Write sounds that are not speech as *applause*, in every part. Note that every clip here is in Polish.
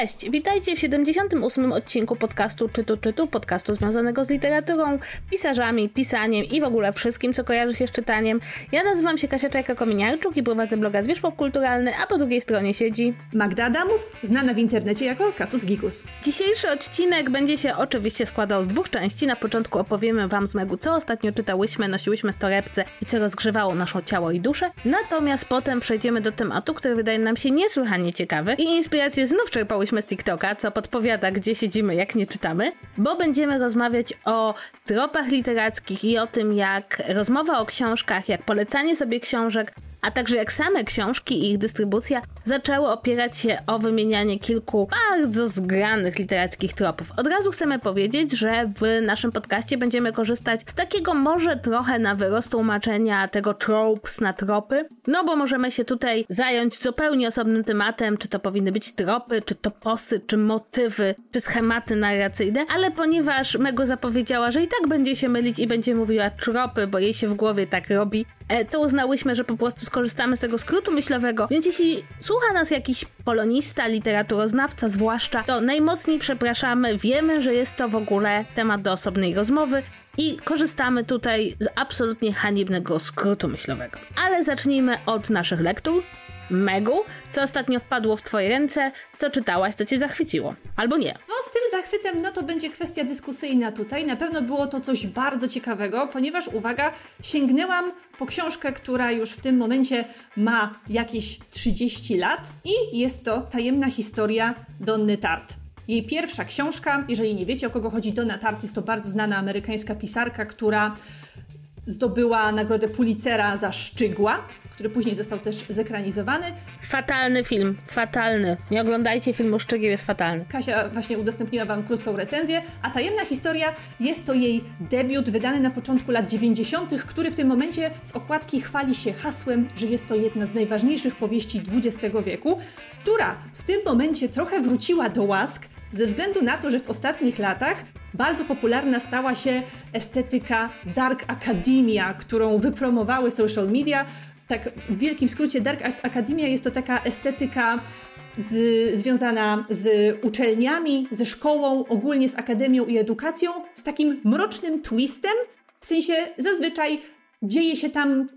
Cześć, witajcie w 78. odcinku podcastu Czytu Czytu, podcastu związanego z literaturą, pisarzami, pisaniem i w ogóle wszystkim, co kojarzy się z czytaniem. Ja nazywam się Kasia Czajka-Kominiarczuk i prowadzę bloga Zwierz Popkulturalny, a po drugiej stronie siedzi Magda Adamus, znana w internecie jako Katus Gigus. Dzisiejszy odcinek będzie się oczywiście składał z dwóch części. Na początku opowiemy wam z Megu, co ostatnio czytałyśmy, nosiłyśmy w torebce i co rozgrzewało nasze ciało i duszę. Natomiast potem przejdziemy do tematu, który wydaje nam się niesłychanie ciekawy i inspirację znów z TikToka, co podpowiada, gdzie siedzimy, jak nie czytamy, bo będziemy rozmawiać o tropach literackich i o tym, jak rozmowa o książkach, jak polecanie sobie książek a także jak same książki i ich dystrybucja zaczęły opierać się o wymienianie kilku bardzo zgranych literackich tropów. Od razu chcemy powiedzieć, że w naszym podcaście będziemy korzystać z takiego może trochę na wyrost tłumaczenia tego tropes na tropy, no bo możemy się tutaj zająć zupełnie osobnym tematem, czy to powinny być tropy, czy toposy, czy motywy, czy schematy narracyjne, ale ponieważ Mego zapowiedziała, że i tak będzie się mylić i będzie mówiła tropy, bo jej się w głowie tak robi, to uznałyśmy, że po prostu skorzystamy z tego skrótu myślowego. Więc jeśli słucha nas jakiś polonista, literaturoznawca zwłaszcza, to najmocniej przepraszamy. Wiemy, że jest to w ogóle temat do osobnej rozmowy. I korzystamy tutaj z absolutnie haniebnego skrótu myślowego. Ale zacznijmy od naszych lektur. Megu, co ostatnio wpadło w Twoje ręce, co czytałaś, co Cię zachwyciło, albo nie. No z tym zachwytem, no to będzie kwestia dyskusyjna tutaj. Na pewno było to coś bardzo ciekawego, ponieważ, uwaga, sięgnęłam po książkę, która już w tym momencie ma jakieś 30 lat i jest to Tajemna historia Donny Tart. Jej pierwsza książka, jeżeli nie wiecie o kogo chodzi, Donna Tart jest to bardzo znana amerykańska pisarka, która zdobyła nagrodę Pulitzera za Szczygła, który później został też zekranizowany. Fatalny film, fatalny. Nie oglądajcie filmu Szczygieł, jest fatalny. Kasia właśnie udostępniła Wam krótką recenzję, a Tajemna Historia jest to jej debiut wydany na początku lat 90., który w tym momencie z okładki chwali się hasłem, że jest to jedna z najważniejszych powieści XX wieku, która w tym momencie trochę wróciła do łask, ze względu na to, że w ostatnich latach bardzo popularna stała się estetyka Dark Academia, którą wypromowały social media. Tak w wielkim skrócie Dark Academia jest to taka estetyka z, związana z uczelniami, ze szkołą, ogólnie z akademią i edukacją, z takim mrocznym twistem, w sensie zazwyczaj dzieje się tam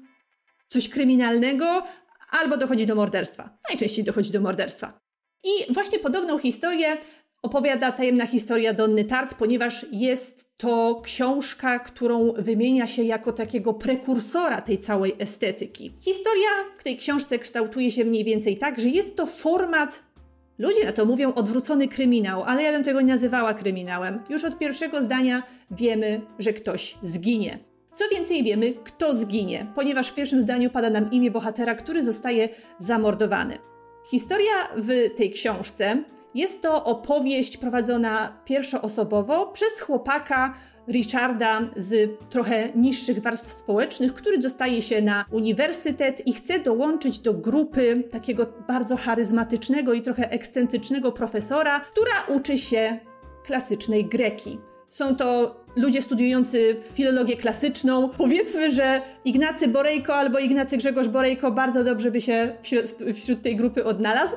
coś kryminalnego, albo dochodzi do morderstwa. Najczęściej dochodzi do morderstwa. I właśnie podobną historię opowiada tajemna historia Donny Tart, ponieważ jest to książka, którą wymienia się jako takiego prekursora tej całej estetyki. Historia w tej książce kształtuje się mniej więcej tak, że jest to format Ludzie na to mówią odwrócony kryminał, ale ja bym tego nie nazywała kryminałem. Już od pierwszego zdania wiemy, że ktoś zginie. Co więcej, wiemy, kto zginie, ponieważ w pierwszym zdaniu pada nam imię bohatera, który zostaje zamordowany. Historia w tej książce jest to opowieść prowadzona pierwszoosobowo przez chłopaka Richarda z trochę niższych warstw społecznych, który dostaje się na uniwersytet i chce dołączyć do grupy takiego bardzo charyzmatycznego i trochę ekscentrycznego profesora, która uczy się klasycznej greki. Są to ludzie studiujący filologię klasyczną. Powiedzmy, że Ignacy Borejko albo Ignacy Grzegorz Borejko bardzo dobrze by się wśród, wśród tej grupy odnalazł.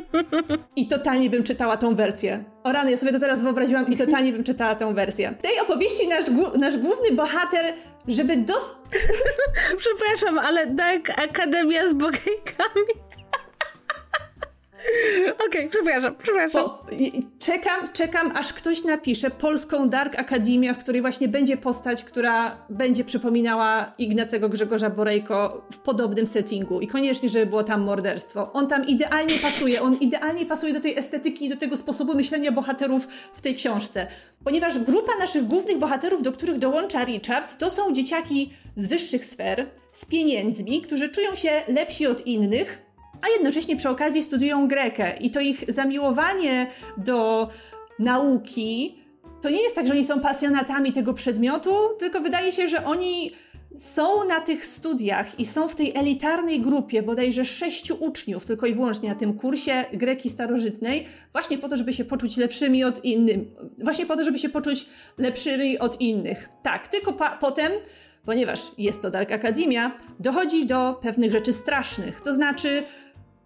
*laughs* I totalnie bym czytała tą wersję. O rany, ja sobie to teraz wyobraziłam i totalnie bym czytała tą wersję. W tej opowieści nasz, nasz główny bohater żeby dos... *laughs* Przepraszam, ale Dark Akademia z Borejkami Okej, okay, przepraszam, przepraszam. Bo czekam, czekam, aż ktoś napisze polską Dark Academia, w której właśnie będzie postać, która będzie przypominała Ignacego Grzegorza Borejko w podobnym settingu. I koniecznie, żeby było tam morderstwo. On tam idealnie pasuje, on idealnie pasuje do tej estetyki i do tego sposobu myślenia bohaterów w tej książce. Ponieważ grupa naszych głównych bohaterów, do których dołącza Richard, to są dzieciaki z wyższych sfer, z pieniędzmi, którzy czują się lepsi od innych, a jednocześnie przy okazji studiują grekę i to ich zamiłowanie do nauki to nie jest tak, że oni są pasjonatami tego przedmiotu, tylko wydaje się, że oni są na tych studiach i są w tej elitarnej grupie bodajże sześciu uczniów, tylko i wyłącznie na tym kursie greki starożytnej, właśnie po to, żeby się poczuć lepszymi od innych. Właśnie po to, żeby się poczuć lepszymi od innych. Tak, tylko potem, ponieważ jest to Dark Academia, dochodzi do pewnych rzeczy strasznych. To znaczy,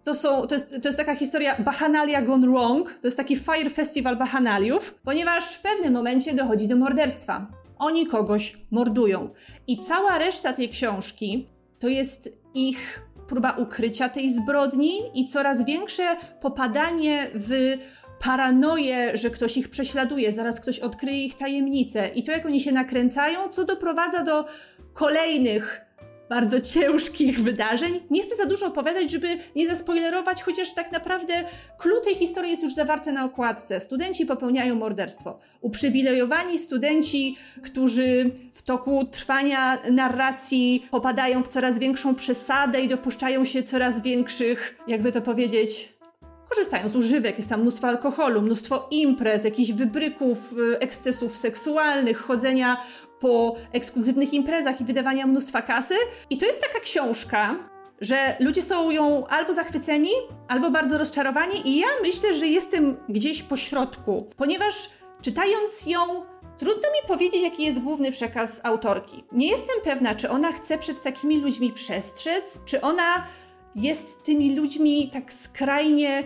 to, są, to, jest, to jest taka historia Bachanalia Gone Wrong. To jest taki Fire Festival Bachanaliów, ponieważ w pewnym momencie dochodzi do morderstwa. Oni kogoś mordują. I cała reszta tej książki to jest ich próba ukrycia tej zbrodni i coraz większe popadanie w paranoję, że ktoś ich prześladuje, zaraz ktoś odkryje ich tajemnice i to, jak oni się nakręcają, co doprowadza do kolejnych bardzo ciężkich wydarzeń. Nie chcę za dużo opowiadać, żeby nie zaspoilerować, chociaż tak naprawdę klucz tej historii jest już zawarte na okładce. Studenci popełniają morderstwo. Uprzywilejowani studenci, którzy w toku trwania narracji popadają w coraz większą przesadę i dopuszczają się coraz większych, jakby to powiedzieć, korzystają z używek, jest tam mnóstwo alkoholu, mnóstwo imprez, jakichś wybryków, y, ekscesów seksualnych, chodzenia po ekskluzywnych imprezach i wydawania mnóstwa kasy. I to jest taka książka, że ludzie są ją albo zachwyceni, albo bardzo rozczarowani, i ja myślę, że jestem gdzieś po środku, ponieważ czytając ją, trudno mi powiedzieć, jaki jest główny przekaz autorki. Nie jestem pewna, czy ona chce przed takimi ludźmi przestrzec, czy ona jest tymi ludźmi tak skrajnie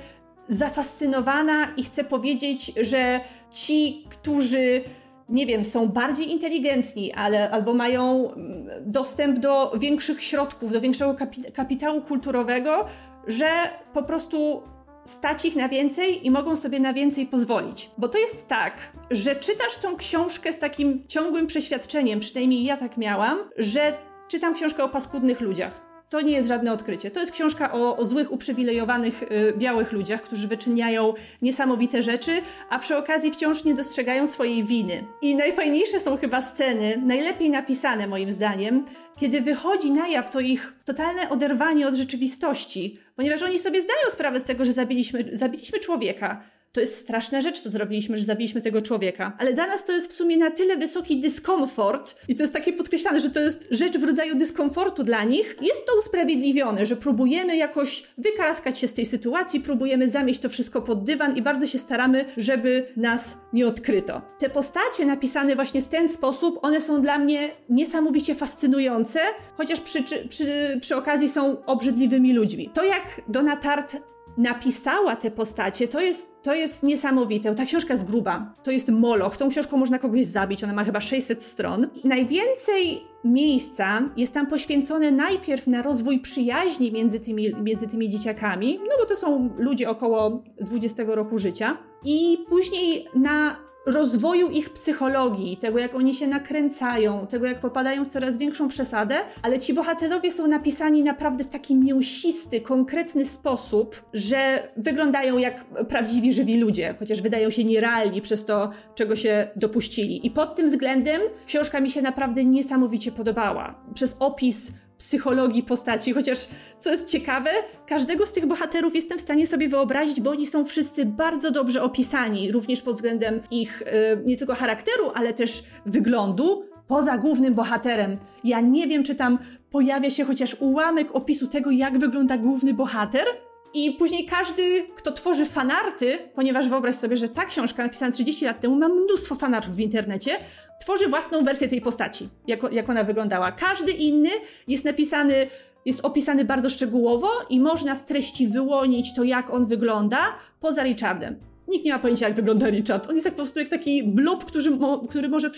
zafascynowana i chce powiedzieć, że ci, którzy nie wiem, są bardziej inteligentni, ale albo mają mm, dostęp do większych środków, do większego kapitału kulturowego, że po prostu stać ich na więcej i mogą sobie na więcej pozwolić. Bo to jest tak, że czytasz tą książkę z takim ciągłym przeświadczeniem, przynajmniej ja tak miałam, że czytam książkę o paskudnych ludziach to nie jest żadne odkrycie. To jest książka o, o złych, uprzywilejowanych y, białych ludziach, którzy wyczyniają niesamowite rzeczy, a przy okazji wciąż nie dostrzegają swojej winy. I najfajniejsze są chyba sceny, najlepiej napisane moim zdaniem, kiedy wychodzi na jaw to ich totalne oderwanie od rzeczywistości, ponieważ oni sobie zdają sprawę z tego, że zabiliśmy, zabiliśmy człowieka to jest straszna rzecz, co zrobiliśmy, że zabiliśmy tego człowieka. Ale dla nas to jest w sumie na tyle wysoki dyskomfort i to jest takie podkreślane, że to jest rzecz w rodzaju dyskomfortu dla nich. Jest to usprawiedliwione, że próbujemy jakoś wykaraskać się z tej sytuacji, próbujemy zamieść to wszystko pod dywan i bardzo się staramy, żeby nas nie odkryto. Te postacie napisane właśnie w ten sposób, one są dla mnie niesamowicie fascynujące, chociaż przy, przy, przy okazji są obrzydliwymi ludźmi. To jak Donatart napisała te postacie, to jest, to jest niesamowite. Ta książka jest gruba. To jest moloch. Tą książką można kogoś zabić. Ona ma chyba 600 stron. najwięcej miejsca jest tam poświęcone najpierw na rozwój przyjaźni między tymi, między tymi dzieciakami, no bo to są ludzie około 20 roku życia. I później na rozwoju ich psychologii, tego jak oni się nakręcają, tego jak popadają w coraz większą przesadę, ale ci bohaterowie są napisani naprawdę w taki mięsisty, konkretny sposób, że wyglądają jak prawdziwi, żywi ludzie, chociaż wydają się nierealni przez to, czego się dopuścili. I pod tym względem książka mi się naprawdę niesamowicie podobała. Przez opis psychologii postaci, chociaż co jest ciekawe, każdego z tych bohaterów jestem w stanie sobie wyobrazić, bo oni są wszyscy bardzo dobrze opisani, również pod względem ich yy, nie tylko charakteru, ale też wyglądu, poza głównym bohaterem. Ja nie wiem, czy tam pojawia się chociaż ułamek opisu tego, jak wygląda główny bohater, i później każdy, kto tworzy fanarty, ponieważ wyobraź sobie, że ta książka napisana 30 lat temu ma mnóstwo fanartów w internecie, tworzy własną wersję tej postaci, jak, jak ona wyglądała. Każdy inny jest napisany, jest opisany bardzo szczegółowo i można z treści wyłonić to, jak on wygląda, poza Richardem. Nikt nie ma pojęcia, jak wygląda Richard. On jest jak po prostu jak taki blob, który, mo który może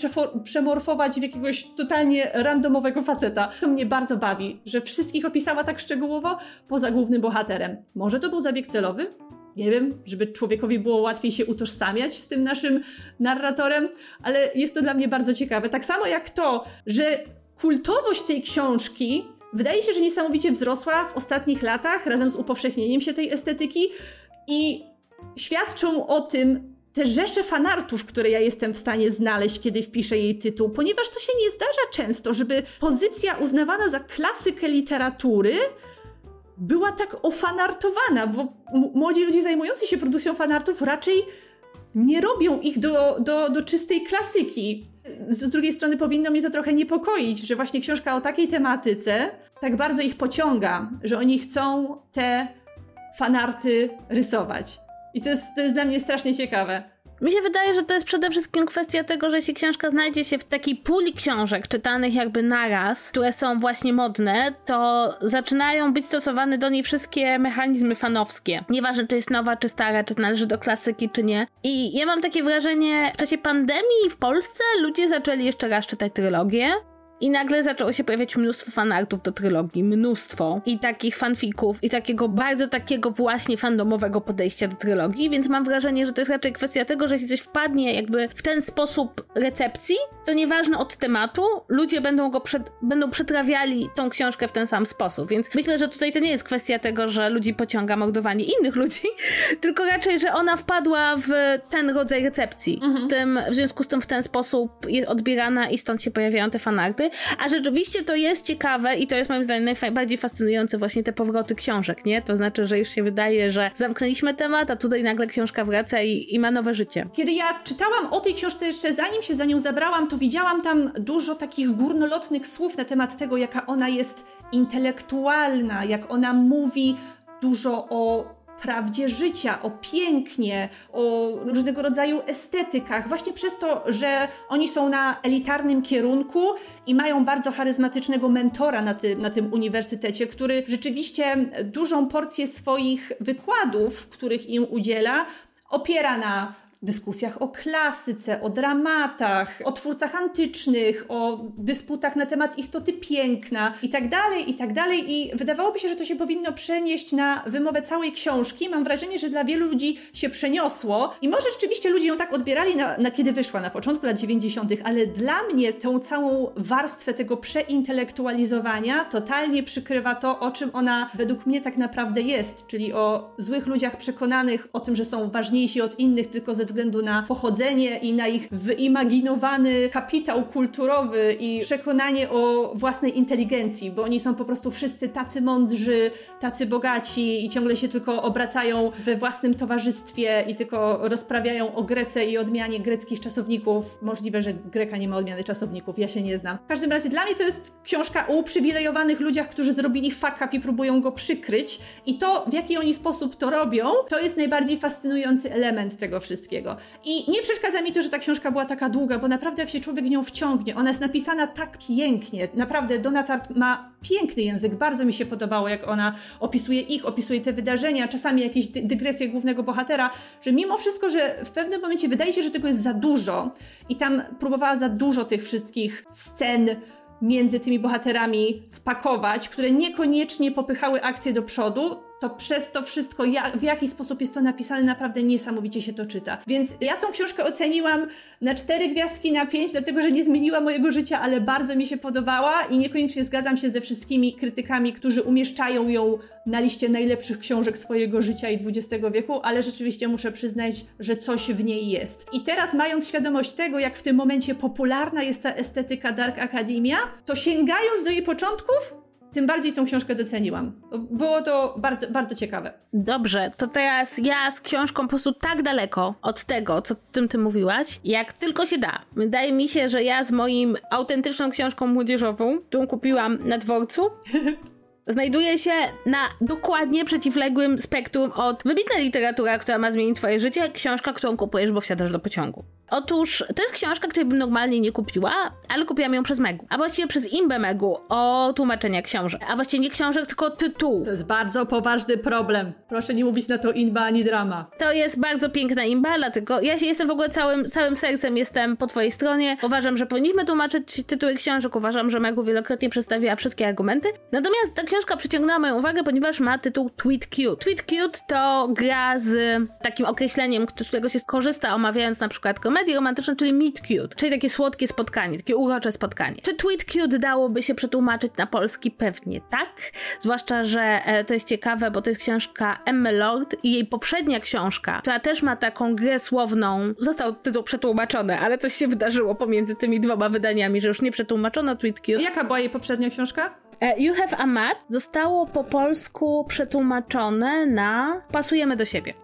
przemorfować w jakiegoś totalnie randomowego faceta. To mnie bardzo bawi, że wszystkich opisała tak szczegółowo, poza głównym bohaterem. Może to był zabieg celowy? Nie wiem, żeby człowiekowi było łatwiej się utożsamiać z tym naszym narratorem, ale jest to dla mnie bardzo ciekawe. Tak samo jak to, że kultowość tej książki wydaje się, że niesamowicie wzrosła w ostatnich latach razem z upowszechnieniem się tej estetyki i świadczą o tym te rzesze fanartów, które ja jestem w stanie znaleźć, kiedy wpiszę jej tytuł, ponieważ to się nie zdarza często, żeby pozycja uznawana za klasykę literatury była tak ofanartowana, bo młodzi ludzie zajmujący się produkcją fanartów raczej nie robią ich do, do, do czystej klasyki. Z drugiej strony powinno mnie to trochę niepokoić, że właśnie książka o takiej tematyce tak bardzo ich pociąga, że oni chcą te fanarty rysować. I to jest, to jest dla mnie strasznie ciekawe. Mi się wydaje, że to jest przede wszystkim kwestia tego, że jeśli książka znajdzie się w takiej puli książek czytanych jakby naraz, które są właśnie modne, to zaczynają być stosowane do niej wszystkie mechanizmy fanowskie. Nieważne, czy jest nowa, czy stara, czy należy do klasyki, czy nie. I ja mam takie wrażenie, w czasie pandemii w Polsce ludzie zaczęli jeszcze raz czytać trylogię. I nagle zaczęło się pojawiać mnóstwo fanartów do trylogii, mnóstwo. I takich fanfików, i takiego bardzo takiego właśnie fandomowego podejścia do trylogii, więc mam wrażenie, że to jest raczej kwestia tego, że jeśli coś wpadnie jakby w ten sposób recepcji, to nieważne od tematu, ludzie będą go przed, będą przetrawiali tą książkę w ten sam sposób. Więc myślę, że tutaj to nie jest kwestia tego, że ludzi pociąga mordowanie innych ludzi, *laughs* tylko raczej, że ona wpadła w ten rodzaj recepcji. Mhm. Tym, w związku z tym w ten sposób jest odbierana i stąd się pojawiają te fanarty. A rzeczywiście to jest ciekawe i to jest moim zdaniem najbardziej fascynujące właśnie te powroty książek, nie? To znaczy, że już się wydaje, że zamknęliśmy temat, a tutaj nagle książka wraca i, i ma nowe życie. Kiedy ja czytałam o tej książce jeszcze zanim się za nią zabrałam, to widziałam tam dużo takich górnolotnych słów na temat tego, jaka ona jest intelektualna, jak ona mówi dużo o prawdzie życia, o pięknie, o różnego rodzaju estetykach, właśnie przez to, że oni są na elitarnym kierunku i mają bardzo charyzmatycznego mentora na, na tym uniwersytecie, który rzeczywiście dużą porcję swoich wykładów, których im udziela, opiera na dyskusjach o klasyce, o dramatach, o twórcach antycznych, o dysputach na temat istoty piękna i tak dalej, i tak dalej. I wydawałoby się, że to się powinno przenieść na wymowę całej książki. Mam wrażenie, że dla wielu ludzi się przeniosło i może rzeczywiście ludzie ją tak odbierali, na, na kiedy wyszła, na początku lat 90., ale dla mnie tą całą warstwę tego przeintelektualizowania totalnie przykrywa to, o czym ona według mnie tak naprawdę jest, czyli o złych ludziach przekonanych o tym, że są ważniejsi od innych tylko ze względu na pochodzenie i na ich wyimaginowany kapitał kulturowy i przekonanie o własnej inteligencji, bo oni są po prostu wszyscy tacy mądrzy, tacy bogaci i ciągle się tylko obracają we własnym towarzystwie i tylko rozprawiają o Grece i odmianie greckich czasowników. Możliwe, że Greka nie ma odmiany czasowników, ja się nie znam. W każdym razie dla mnie to jest książka o uprzywilejowanych ludziach, którzy zrobili fuck up i próbują go przykryć i to, w jaki oni sposób to robią, to jest najbardziej fascynujący element tego wszystkiego. I nie przeszkadza mi to, że ta książka była taka długa, bo naprawdę jak się człowiek w nią wciągnie, ona jest napisana tak pięknie. Naprawdę Donatart ma piękny język, bardzo mi się podobało, jak ona opisuje ich, opisuje te wydarzenia, czasami jakieś dy dygresje głównego bohatera, że mimo wszystko, że w pewnym momencie wydaje się, że tego jest za dużo i tam próbowała za dużo tych wszystkich scen, między tymi bohaterami wpakować, które niekoniecznie popychały akcję do przodu, to przez to wszystko, jak, w jaki sposób jest to napisane, naprawdę niesamowicie się to czyta. Więc ja tą książkę oceniłam na cztery gwiazdki na pięć, dlatego że nie zmieniła mojego życia, ale bardzo mi się podobała i niekoniecznie zgadzam się ze wszystkimi krytykami, którzy umieszczają ją na liście najlepszych książek swojego życia i XX wieku, ale rzeczywiście muszę przyznać, że coś w niej jest. I teraz, mając świadomość tego, jak w tym momencie popularna jest ta estetyka Dark Academia, to sięgając do jej początków, tym bardziej tą książkę doceniłam. Było to bardzo, bardzo ciekawe. Dobrze, to teraz ja z książką po prostu tak daleko od tego, co tym ty mówiłaś, jak tylko się da. Wydaje mi się, że ja z moim autentyczną książką młodzieżową, którą kupiłam na dworcu, *laughs* znajduje się na dokładnie przeciwległym spektrum od wybitna literatura, która ma zmienić twoje życie, książka, którą kupujesz, bo wsiadasz do pociągu. Otóż to jest książka, której bym normalnie nie kupiła, ale kupiłam ją przez Megu. A właściwie przez Imbę Megu o tłumaczenia książek. A właściwie nie książek, tylko tytułów. To jest bardzo poważny problem. Proszę nie mówić na to Inba ani drama. To jest bardzo piękna Imba, dlatego ja się jestem w ogóle całym, całym sercem jestem po twojej stronie. Uważam, że powinniśmy tłumaczyć tytuły książek. Uważam, że Megu wielokrotnie przedstawiła wszystkie argumenty. Natomiast ta książka przyciągnęła moją uwagę, ponieważ ma tytuł Tweet Cute. Tweet Cute to gra z takim określeniem, z którego się korzysta omawiając na przykład komedię romantyczne, czyli meet cute, czyli takie słodkie spotkanie, takie urocze spotkanie. Czy tweet cute dałoby się przetłumaczyć na polski? Pewnie tak. Zwłaszcza, że e, to jest ciekawe, bo to jest książka Emma Lord i jej poprzednia książka, która też ma taką grę słowną. Został tytuł przetłumaczony, ale coś się wydarzyło pomiędzy tymi dwoma wydaniami, że już nie przetłumaczono tweet cute. Jaka była jej poprzednia książka? E, you Have a Mat zostało po polsku przetłumaczone na Pasujemy do siebie.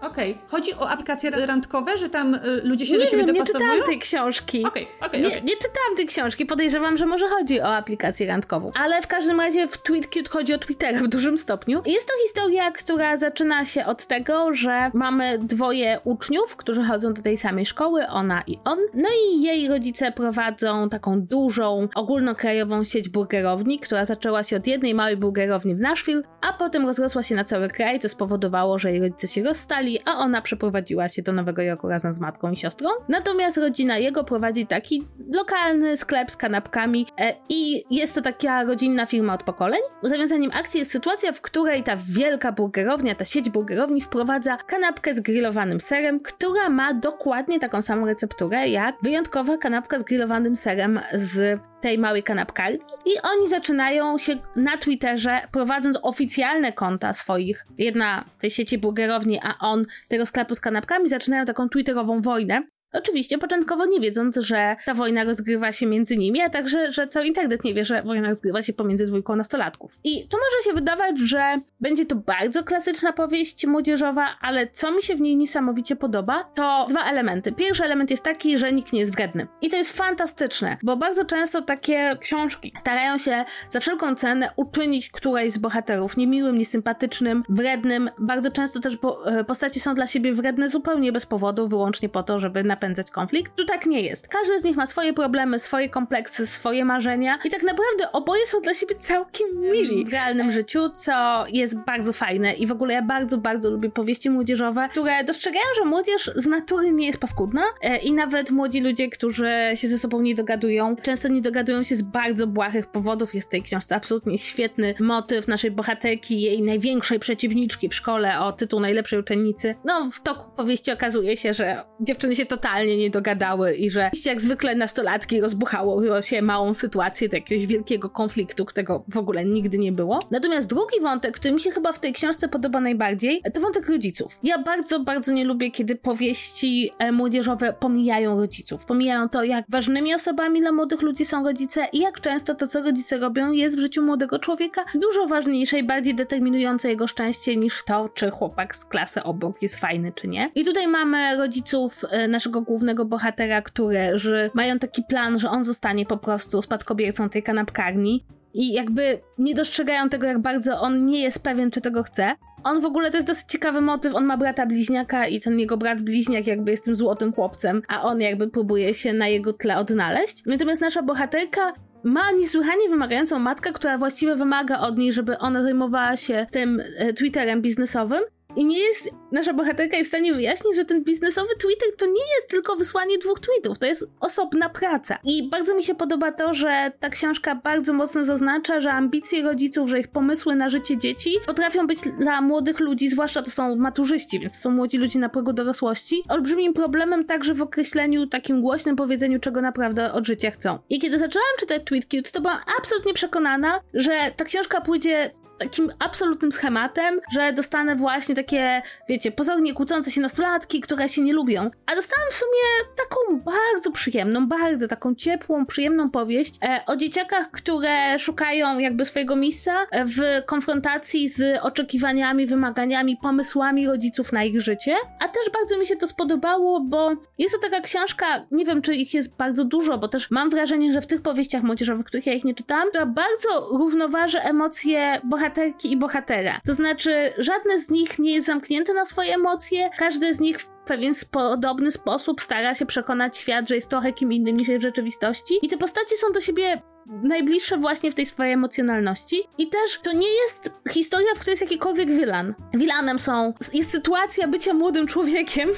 Okej. Okay. Chodzi o aplikacje randkowe, że tam y, ludzie się nie do siebie wiem, dopasowują? nie czytałam tej książki. Okej, okay, okay, nie, nie, czytałam tej książki. Podejrzewam, że może chodzi o aplikację randkową. Ale w każdym razie w TweetCute chodzi o Twittera w dużym stopniu. Jest to historia, która zaczyna się od tego, że mamy dwoje uczniów, którzy chodzą do tej samej szkoły, ona i on. No i jej rodzice prowadzą taką dużą, ogólnokrajową sieć burgerowni, która zaczęła się od jednej małej burgerowni w Nashville, a potem rozrosła się na cały kraj, co spowodowało, że jej rodzice się rozstali, a ona przeprowadziła się do Nowego Jorku razem z matką i siostrą. Natomiast rodzina jego prowadzi taki lokalny sklep z kanapkami e, i jest to taka rodzinna firma od pokoleń. Zawiązaniem akcji jest sytuacja, w której ta wielka burgerownia, ta sieć burgerowni wprowadza kanapkę z grillowanym serem, która ma dokładnie taką samą recepturę jak wyjątkowa kanapka z grillowanym serem z tej małej kanapkarni i oni zaczynają się na Twitterze, prowadząc oficjalne konta swoich, jedna tej sieci burgerowni, a on tego sklepu z kanapkami, zaczynają taką twitterową wojnę, Oczywiście, początkowo nie wiedząc, że ta wojna rozgrywa się między nimi, a także, że cały internet nie wie, że wojna rozgrywa się pomiędzy dwójką nastolatków. I tu może się wydawać, że będzie to bardzo klasyczna powieść młodzieżowa, ale co mi się w niej niesamowicie podoba, to dwa elementy. Pierwszy element jest taki, że nikt nie jest wredny. I to jest fantastyczne, bo bardzo często takie książki starają się za wszelką cenę uczynić którejś z bohaterów niemiłym, niesympatycznym, wrednym. Bardzo często też e, postaci są dla siebie wredne zupełnie bez powodu, wyłącznie po to, żeby na napędzać konflikt. Tu tak nie jest. Każdy z nich ma swoje problemy, swoje kompleksy, swoje marzenia i tak naprawdę oboje są dla siebie całkiem mili w realnym życiu, co jest bardzo fajne i w ogóle ja bardzo, bardzo lubię powieści młodzieżowe, które dostrzegają, że młodzież z natury nie jest paskudna e, i nawet młodzi ludzie, którzy się ze sobą nie dogadują, często nie dogadują się z bardzo błahych powodów. Jest w tej książce absolutnie świetny motyw naszej bohaterki, jej największej przeciwniczki w szkole o tytuł najlepszej uczennicy. No, w toku powieści okazuje się, że dziewczyny się totalnie totalnie nie dogadały i że jak zwykle nastolatki rozbuchało się małą sytuację do jakiegoś wielkiego konfliktu, którego w ogóle nigdy nie było. Natomiast drugi wątek, który mi się chyba w tej książce podoba najbardziej, to wątek rodziców. Ja bardzo, bardzo nie lubię, kiedy powieści e, młodzieżowe pomijają rodziców. Pomijają to, jak ważnymi osobami dla młodych ludzi są rodzice i jak często to, co rodzice robią, jest w życiu młodego człowieka dużo ważniejsze i bardziej determinujące jego szczęście niż to, czy chłopak z klasy obok jest fajny, czy nie. I tutaj mamy rodziców e, naszego głównego bohatera, którzy mają taki plan, że on zostanie po prostu spadkobiercą tej kanapkarni i jakby nie dostrzegają tego, jak bardzo on nie jest pewien, czy tego chce. On w ogóle to jest dosyć ciekawy motyw. On ma brata bliźniaka i ten jego brat bliźniak jakby jest tym złotym chłopcem, a on jakby próbuje się na jego tle odnaleźć. Natomiast nasza bohaterka ma niesłychanie wymagającą matkę, która właściwie wymaga od niej, żeby ona zajmowała się tym e, Twitterem biznesowym, i nie jest nasza bohaterka w stanie wyjaśnić, że ten biznesowy Twitter to nie jest tylko wysłanie dwóch tweetów, to jest osobna praca. I bardzo mi się podoba to, że ta książka bardzo mocno zaznacza, że ambicje rodziców, że ich pomysły na życie dzieci potrafią być dla młodych ludzi, zwłaszcza to są maturzyści, więc to są młodzi ludzie na progu dorosłości, olbrzymim problemem także w określeniu, takim głośnym powiedzeniu, czego naprawdę od życia chcą. I kiedy zaczęłam czytać Tweet Cute, to byłam absolutnie przekonana, że ta książka pójdzie takim absolutnym schematem, że dostanę właśnie takie, wiecie, pozornie kłócące się nastolatki, które się nie lubią. A dostałam w sumie taką bardzo przyjemną, bardzo taką ciepłą, przyjemną powieść e, o dzieciakach, które szukają jakby swojego miejsca w konfrontacji z oczekiwaniami, wymaganiami, pomysłami rodziców na ich życie. A też bardzo mi się to spodobało, bo jest to taka książka, nie wiem czy ich jest bardzo dużo, bo też mam wrażenie, że w tych powieściach młodzieżowych, których ja ich nie czytałam, która bardzo równoważy emocje bohaterów bohaterki i bohatera. To znaczy, żadne z nich nie jest zamknięte na swoje emocje, każdy z nich w pewien podobny sposób stara się przekonać świat, że jest trochę kim innym niż w rzeczywistości. I te postacie są do siebie najbliższe właśnie w tej swojej emocjonalności. I też to nie jest historia, w której jest jakikolwiek wilan. Wilanem są, jest sytuacja bycia młodym człowiekiem,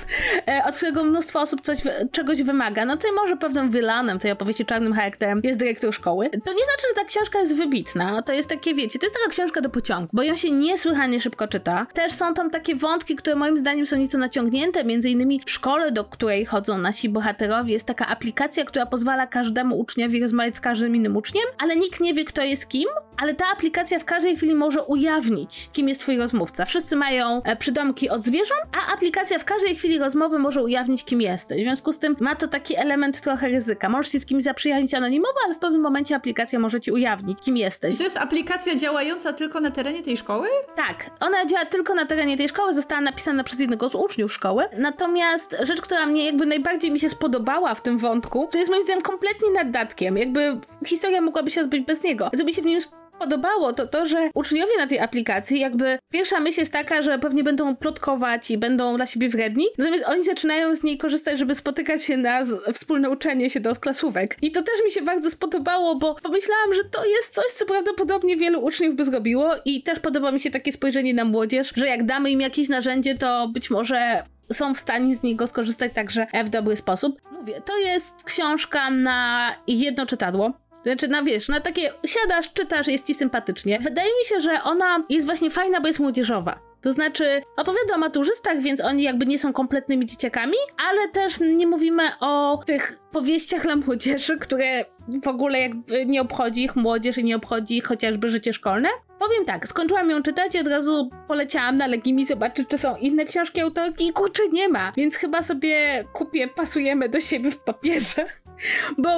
e, od którego mnóstwo osób coś, czegoś wymaga. No to może pewnym wilanem tej opowieści czarnym charakterem jest dyrektor szkoły. To nie znaczy, że ta książka jest wybitna. To jest takie, wiecie, to jest taka książka do pociągu, bo ją się niesłychanie szybko czyta. Też są tam takie wątki, które moim zdaniem są nieco naciągnięte, między innymi w szkole, do której chodzą nasi bohaterowie, jest taka aplikacja, która pozwala każdemu uczniowi rozmawiać z każdym innym uczniem, ale nikt nie wie, kto jest kim, ale ta aplikacja w każdej chwili może ujawnić, kim jest twój rozmówca. Wszyscy mają e, przydomki od zwierząt, a aplikacja w każdej chwili rozmowy może ujawnić, kim jesteś. W związku z tym ma to taki element trochę ryzyka. Możesz się z kimś zaprzyjaźnić anonimowo, ale w pewnym momencie aplikacja może ci ujawnić, kim jesteś. To jest aplikacja działająca tylko na terenie tej szkoły? Tak, ona działa tylko na terenie tej szkoły, została napisana przez jednego z uczniów szkoły. Natomiast rzecz, która mnie jakby najbardziej mi się spodobała w tym wątku, to jest moim zdaniem kompletnie naddatkiem. Jakby historia mogłaby się odbyć bez niego. Co mi się w nim podobało, to to, że uczniowie na tej aplikacji, jakby pierwsza myśl jest taka, że pewnie będą plotkować i będą dla siebie wredni, natomiast oni zaczynają z niej korzystać, żeby spotykać się na wspólne uczenie się do klasówek. I to też mi się bardzo spodobało, bo pomyślałam, że to jest coś, co prawdopodobnie wielu uczniów by zrobiło i też podoba mi się takie spojrzenie na młodzież, że jak damy im jakieś narzędzie, to być może są w stanie z niego skorzystać także w dobry sposób. Mówię, to jest książka na jedno czytadło. Znaczy, na wiesz, na takie siadasz, czytasz, jest ci sympatycznie. Wydaje mi się, że ona jest właśnie fajna, bo jest młodzieżowa. To znaczy, opowiada o maturzystach, więc oni jakby nie są kompletnymi dzieciakami, ale też nie mówimy o tych powieściach dla młodzieży, które w ogóle jakby nie obchodzi ich młodzież i nie obchodzi ich chociażby życie szkolne. Powiem tak, skończyłam ją czytać i od razu poleciałam na Legimi zobaczyć, czy są inne książki autorki i kurczę, nie ma. Więc chyba sobie kupię Pasujemy do siebie w papierze. Bo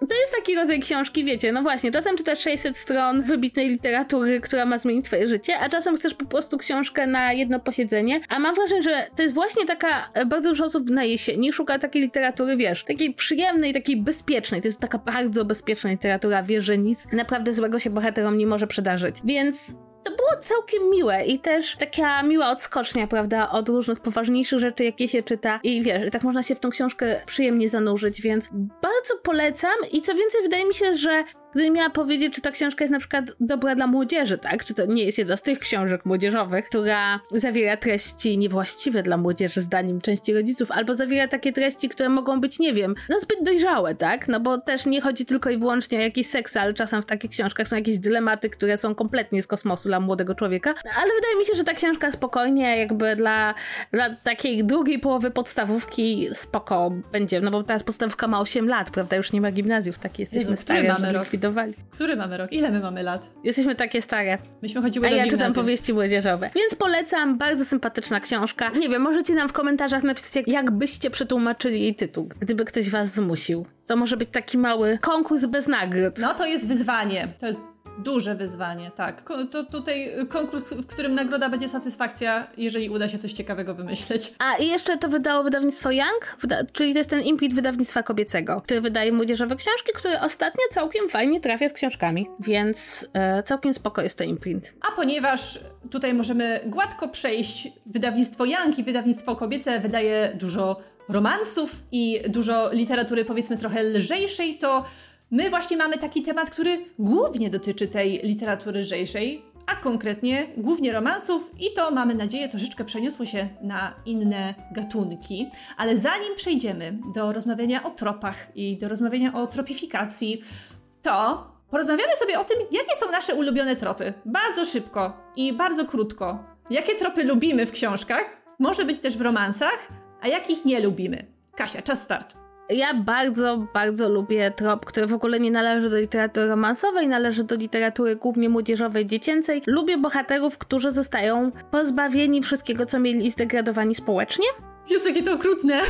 to jest taki rodzaj książki, wiecie, no właśnie, czasem czytasz 600 stron wybitnej literatury, która ma zmienić twoje życie, a czasem chcesz po prostu książkę na jedno posiedzenie, a mam wrażenie, że to jest właśnie taka, bardzo dużo osób na jesieni szuka takiej literatury, wiesz, takiej przyjemnej, takiej bezpiecznej, to jest taka bardzo bezpieczna literatura, wiesz, że nic naprawdę złego się bohaterom nie może przydarzyć, więc to było całkiem miłe i też taka miła odskocznia, prawda, od różnych poważniejszych rzeczy, jakie się czyta. I wiesz, tak można się w tą książkę przyjemnie zanurzyć, więc bardzo polecam. I co więcej, wydaje mi się, że Gdybym miała powiedzieć, czy ta książka jest na przykład dobra dla młodzieży, tak? Czy to nie jest jedna z tych książek młodzieżowych, która zawiera treści niewłaściwe dla młodzieży, zdaniem części rodziców, albo zawiera takie treści, które mogą być, nie wiem, no zbyt dojrzałe, tak? No bo też nie chodzi tylko i wyłącznie o jakiś seks, ale czasem w takich książkach są jakieś dylematy, które są kompletnie z kosmosu dla młodego człowieka. Ale wydaje mi się, że ta książka spokojnie jakby dla, dla takiej drugiej połowy podstawówki spoko będzie, no bo teraz podstawówka ma 8 lat, prawda? Już nie ma gimnazjów, takie jesteśmy Jezu, stare. mamy rok? Zlikwidowali. Który mamy rok? Ile my mamy lat? Jesteśmy takie stare. Myśmy chodziły A do ja gimnazjum. czytam powieści młodzieżowe. Więc polecam, bardzo sympatyczna książka. Nie wiem, możecie nam w komentarzach napisać, jak, jak byście przetłumaczyli jej tytuł, gdyby ktoś was zmusił. To może być taki mały konkurs bez nagród. No to jest wyzwanie. To jest Duże wyzwanie, tak. To tutaj konkurs, w którym nagroda będzie satysfakcja, jeżeli uda się coś ciekawego wymyśleć. A i jeszcze to wydało wydawnictwo Young, wyda czyli to jest ten imprint wydawnictwa kobiecego, który wydaje młodzieżowe książki, który ostatnio całkiem fajnie trafia z książkami. Więc e, całkiem spoko jest to imprint. A ponieważ tutaj możemy gładko przejść, wydawnictwo Young i wydawnictwo kobiece wydaje dużo romansów i dużo literatury powiedzmy trochę lżejszej, to My właśnie mamy taki temat, który głównie dotyczy tej literatury lżejszej, a konkretnie głównie romansów, i to mamy nadzieję troszeczkę przeniosło się na inne gatunki. Ale zanim przejdziemy do rozmawiania o tropach i do rozmawiania o tropifikacji, to porozmawiamy sobie o tym, jakie są nasze ulubione tropy. Bardzo szybko i bardzo krótko. Jakie tropy lubimy w książkach, może być też w romansach, a jakich nie lubimy. Kasia, czas start. Ja bardzo, bardzo lubię trop, który w ogóle nie należy do literatury romansowej, należy do literatury głównie młodzieżowej, dziecięcej. Lubię bohaterów, którzy zostają pozbawieni wszystkiego, co mieli zdegradowani społecznie. Jest jakie to okrutne.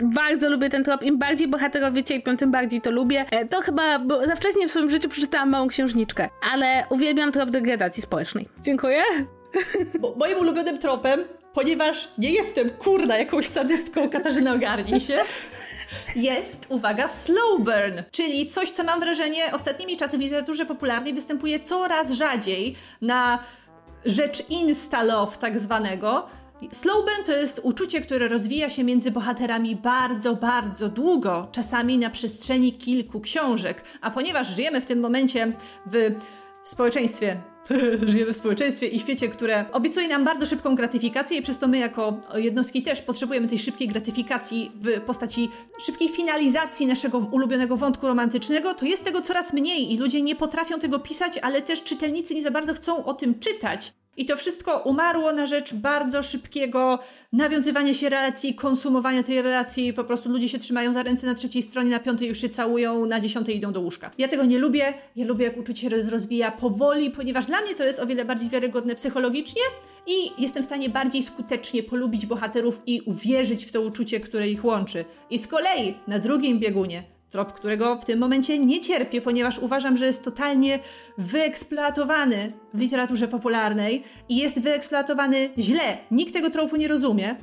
Bardzo lubię ten trop. Im bardziej bohaterowie cierpią, tym bardziej to lubię. E, to chyba bo za wcześnie w swoim życiu przeczytałam małą księżniczkę, ale uwielbiam trop degradacji społecznej. Dziękuję. Bo moim ulubionym tropem ponieważ nie jestem kurna jakąś sadystką, Katarzyna ogarnij się. Jest, uwaga, slow burn, czyli coś, co mam wrażenie ostatnimi czasy w literaturze popularnej występuje coraz rzadziej na rzecz insta-love tak zwanego. Slow burn to jest uczucie, które rozwija się między bohaterami bardzo, bardzo długo, czasami na przestrzeni kilku książek. A ponieważ żyjemy w tym momencie w społeczeństwie *laughs* żyjemy w społeczeństwie i świecie, które obiecuje nam bardzo szybką gratyfikację i przez to my jako jednostki też potrzebujemy tej szybkiej gratyfikacji w postaci szybkiej finalizacji naszego ulubionego wątku romantycznego, to jest tego coraz mniej i ludzie nie potrafią tego pisać, ale też czytelnicy nie za bardzo chcą o tym czytać. I to wszystko umarło na rzecz bardzo szybkiego nawiązywania się relacji, konsumowania tej relacji. Po prostu ludzie się trzymają za ręce na trzeciej stronie, na piątej już się całują, na dziesiątej idą do łóżka. Ja tego nie lubię. Ja lubię, jak uczucie się rozwija powoli, ponieważ dla mnie to jest o wiele bardziej wiarygodne psychologicznie i jestem w stanie bardziej skutecznie polubić bohaterów i uwierzyć w to uczucie, które ich łączy. I z kolei na drugim biegunie Trop, którego w tym momencie nie cierpię, ponieważ uważam, że jest totalnie wyeksploatowany w literaturze popularnej i jest wyeksploatowany źle. Nikt tego tropu nie rozumie.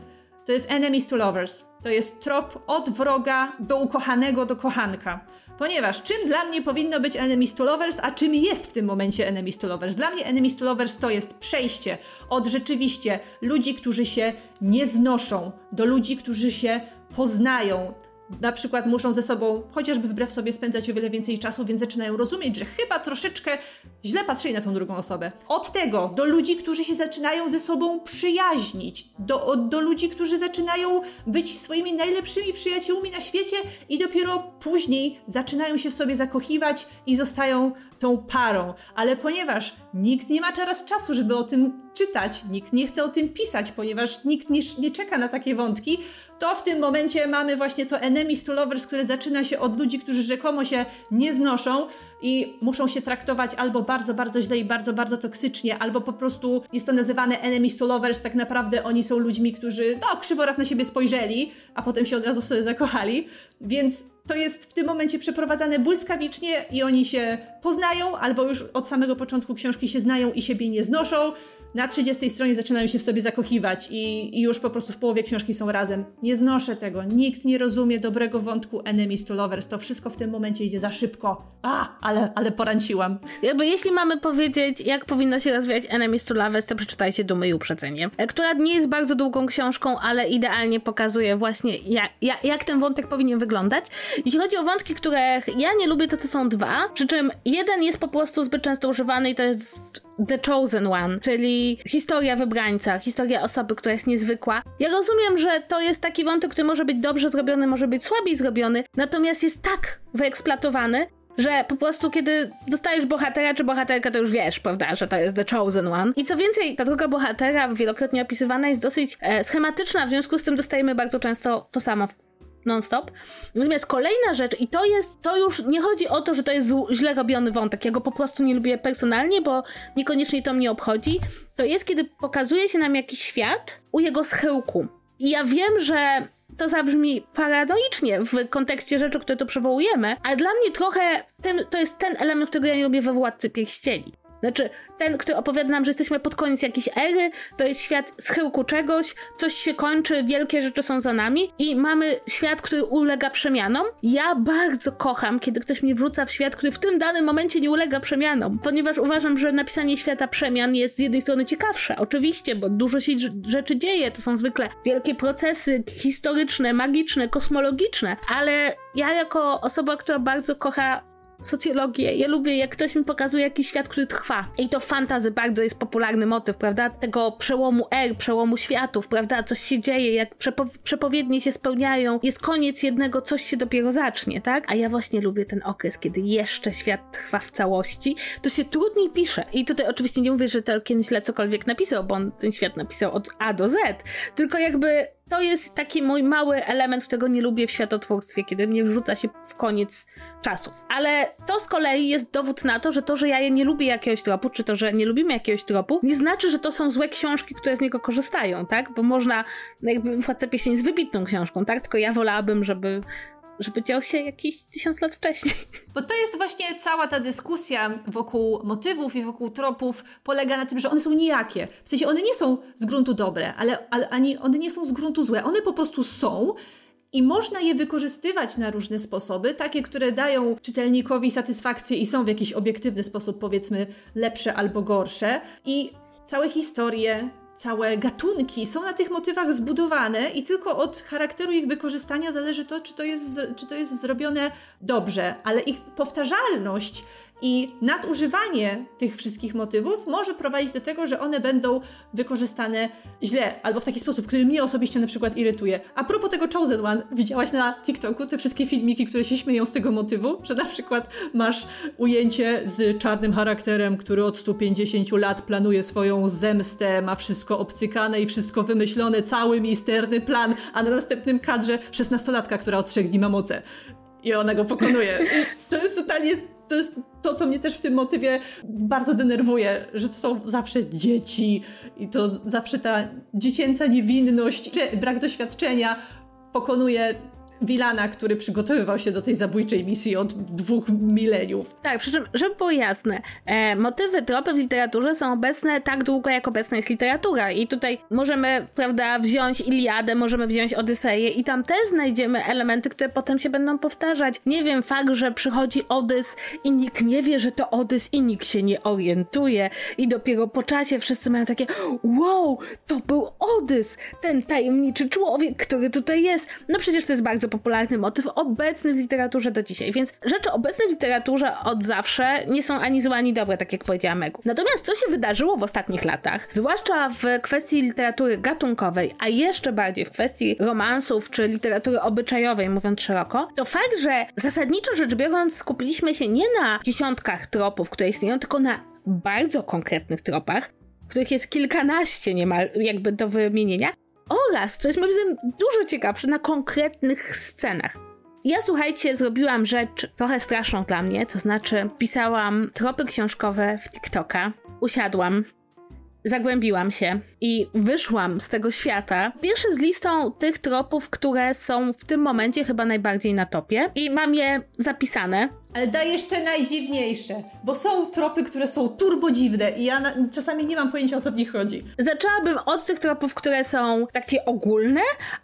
To jest enemies to lovers. To jest trop od wroga do ukochanego, do kochanka. Ponieważ czym dla mnie powinno być enemies to lovers, a czym jest w tym momencie enemies to lovers? Dla mnie enemies to lovers to jest przejście od rzeczywiście ludzi, którzy się nie znoszą, do ludzi, którzy się poznają, na przykład muszą ze sobą chociażby wbrew sobie spędzać o wiele więcej czasu, więc zaczynają rozumieć, że chyba troszeczkę źle patrzyli na tą drugą osobę. Od tego do ludzi, którzy się zaczynają ze sobą przyjaźnić, do, do ludzi, którzy zaczynają być swoimi najlepszymi przyjaciółmi na świecie i dopiero później zaczynają się sobie zakochiwać i zostają tą parą. Ale ponieważ nikt nie ma teraz czasu, żeby o tym czytać, nikt nie chce o tym pisać, ponieważ nikt nie, nie czeka na takie wątki, to w tym momencie mamy właśnie to enemies to lovers, które zaczyna się od ludzi, którzy rzekomo się nie znoszą i muszą się traktować albo bardzo, bardzo źle i bardzo, bardzo toksycznie, albo po prostu jest to nazywane enemies to lovers, tak naprawdę oni są ludźmi, którzy no krzywo raz na siebie spojrzeli, a potem się od razu sobie zakochali, więc to jest w tym momencie przeprowadzane błyskawicznie i oni się poznają, albo już od samego początku książki się znają i siebie nie znoszą, na 30 stronie zaczynają się w sobie zakochiwać i, i, już po prostu w połowie książki są razem. Nie znoszę tego. Nikt nie rozumie dobrego wątku enemies to lovers. To wszystko w tym momencie idzie za szybko. A, ale, ale poranciłam. Jakby jeśli mamy powiedzieć, jak powinno się rozwijać enemies to lovers, to przeczytajcie Dumy i Uprzedzenie, która nie jest bardzo długą książką, ale idealnie pokazuje właśnie, jak, jak, jak ten wątek powinien wyglądać. Jeśli chodzi o wątki, których ja nie lubię, to to są dwa, przy czym jeden jest po prostu zbyt często używany i to jest The Chosen One, czyli historia wybrańca, historia osoby, która jest niezwykła. Ja rozumiem, że to jest taki wątek, który może być dobrze zrobiony, może być słabiej zrobiony, natomiast jest tak wyeksploatowany, że po prostu kiedy dostajesz bohatera czy bohaterkę, to już wiesz, prawda, że to jest The Chosen One. I co więcej, ta druga bohatera, wielokrotnie opisywana, jest dosyć e, schematyczna, w związku z tym dostajemy bardzo często to samo non-stop. Natomiast kolejna rzecz, i to jest, to już nie chodzi o to, że to jest źle robiony wątek, ja go po prostu nie lubię personalnie, bo niekoniecznie to mnie obchodzi, to jest, kiedy pokazuje się nam jakiś świat u jego schyłku. I ja wiem, że to zabrzmi paranoicznie w kontekście rzeczy, które tu przywołujemy, ale dla mnie trochę ten, to jest ten element, którego ja nie lubię we Władcy Pierścieni. Znaczy, ten, który opowiada nam, że jesteśmy pod koniec jakiejś ery, to jest świat schyłku czegoś, coś się kończy, wielkie rzeczy są za nami i mamy świat, który ulega przemianom. Ja bardzo kocham, kiedy ktoś mnie wrzuca w świat, który w tym danym momencie nie ulega przemianom, ponieważ uważam, że napisanie świata przemian jest z jednej strony ciekawsze, oczywiście, bo dużo się rzeczy dzieje, to są zwykle wielkie procesy historyczne, magiczne, kosmologiczne, ale ja jako osoba, która bardzo kocha socjologię. Ja lubię, jak ktoś mi pokazuje jakiś świat, który trwa. I to fantazy bardzo jest popularny motyw, prawda? Tego przełomu er, przełomu światów, prawda? Coś się dzieje, jak przepo przepowiednie się spełniają, jest koniec jednego, coś się dopiero zacznie, tak? A ja właśnie lubię ten okres, kiedy jeszcze świat trwa w całości. To się trudniej pisze. I tutaj oczywiście nie mówię, że Tolkien źle cokolwiek napisał, bo on ten świat napisał od A do Z. Tylko jakby to jest taki mój mały element, którego nie lubię w światotwórstwie, kiedy mnie wrzuca się w koniec czasów. Ale to z kolei jest dowód na to, że to, że ja nie lubię jakiegoś tropu, czy to, że nie lubimy jakiegoś tropu, nie znaczy, że to są złe książki, które z niego korzystają, tak? Bo można, jakby Władca Pieśni jest wybitną książką, tak? Tylko ja wolałabym, żeby żeby dział się jakieś tysiąc lat wcześniej. *laughs* Bo to jest właśnie cała ta dyskusja wokół motywów i wokół tropów polega na tym, że one są nijakie. W sensie one nie są z gruntu dobre, ale, ale ani one nie są z gruntu złe. One po prostu są i można je wykorzystywać na różne sposoby, takie, które dają czytelnikowi satysfakcję i są w jakiś obiektywny sposób, powiedzmy, lepsze albo gorsze. I całe historie, całe gatunki są na tych motywach zbudowane i tylko od charakteru ich wykorzystania zależy to, czy to jest, czy to jest zrobione dobrze, ale ich powtarzalność I nadużywanie tych wszystkich motywów może prowadzić do tego, że one będą wykorzystane źle, albo w taki sposób, który mnie osobiście na przykład irytuje. A propos tego Chosen One, widziałaś na TikToku te wszystkie filmiki, które się śmieją z tego motywu? Że na przykład masz ujęcie z czarnym charakterem, który od 150 lat planuje swoją zemstę, ma wszystko obcykane i wszystko wymyślone, cały misterny plan, a na następnym kadrze 16-latka, która od trzech dni ma moce. I ona go pokonuje. To jest totalnie to jest to, co mnie też w tym motywie bardzo denerwuje, że to są zawsze dzieci i to zawsze ta dziecięca niewinność, brak doświadczenia pokonuje Wilana, który przygotowywał się do tej zabójczej misji od dwóch mileniów. Tak, przy czym, żeby było jasne, e, motywy, tropy w literaturze są obecne tak długo, jak obecna jest literatura. I tutaj możemy, prawda, wziąć Iliadę, możemy wziąć Odyseję i tam też znajdziemy elementy, które potem się będą powtarzać. Nie wiem, fakt, że przychodzi Odys i nikt nie wie, że to Odys i nikt się nie orientuje i dopiero po czasie wszyscy mają takie wow, to był Odys, ten tajemniczy człowiek, który tutaj jest. No przecież to jest bardzo bardzo popularny motyw obecny w literaturze do dzisiaj, więc rzeczy obecne w literaturze od zawsze nie są ani złe, ani dobre, tak jak powiedziała Megu. Natomiast co się wydarzyło w ostatnich latach, zwłaszcza w kwestii literatury gatunkowej, a jeszcze bardziej w kwestii romansów czy literatury obyczajowej, mówiąc szeroko, to fakt, że zasadniczo rzecz biorąc skupiliśmy się nie na dziesiątkach tropów, które istnieją, tylko na bardzo konkretnych tropach, których jest kilkanaście niemal jakby do wymienienia, oraz, co jest moim zdaniem dużo ciekawsze, na konkretnych scenach. Ja słuchajcie, zrobiłam rzecz trochę straszną dla mnie, to znaczy pisałam tropy książkowe w TikToka, usiadłam, zagłębiłam się i wyszłam z tego świata. Pierwszy z listą tych tropów, które są w tym momencie chyba najbardziej na topie i mam je zapisane ale dajesz te najdziwniejsze, bo są tropy, które są turbo dziwne i ja na, czasami nie mam pojęcia o co w nich chodzi. Zaczęłabym od tych tropów, które są takie ogólne,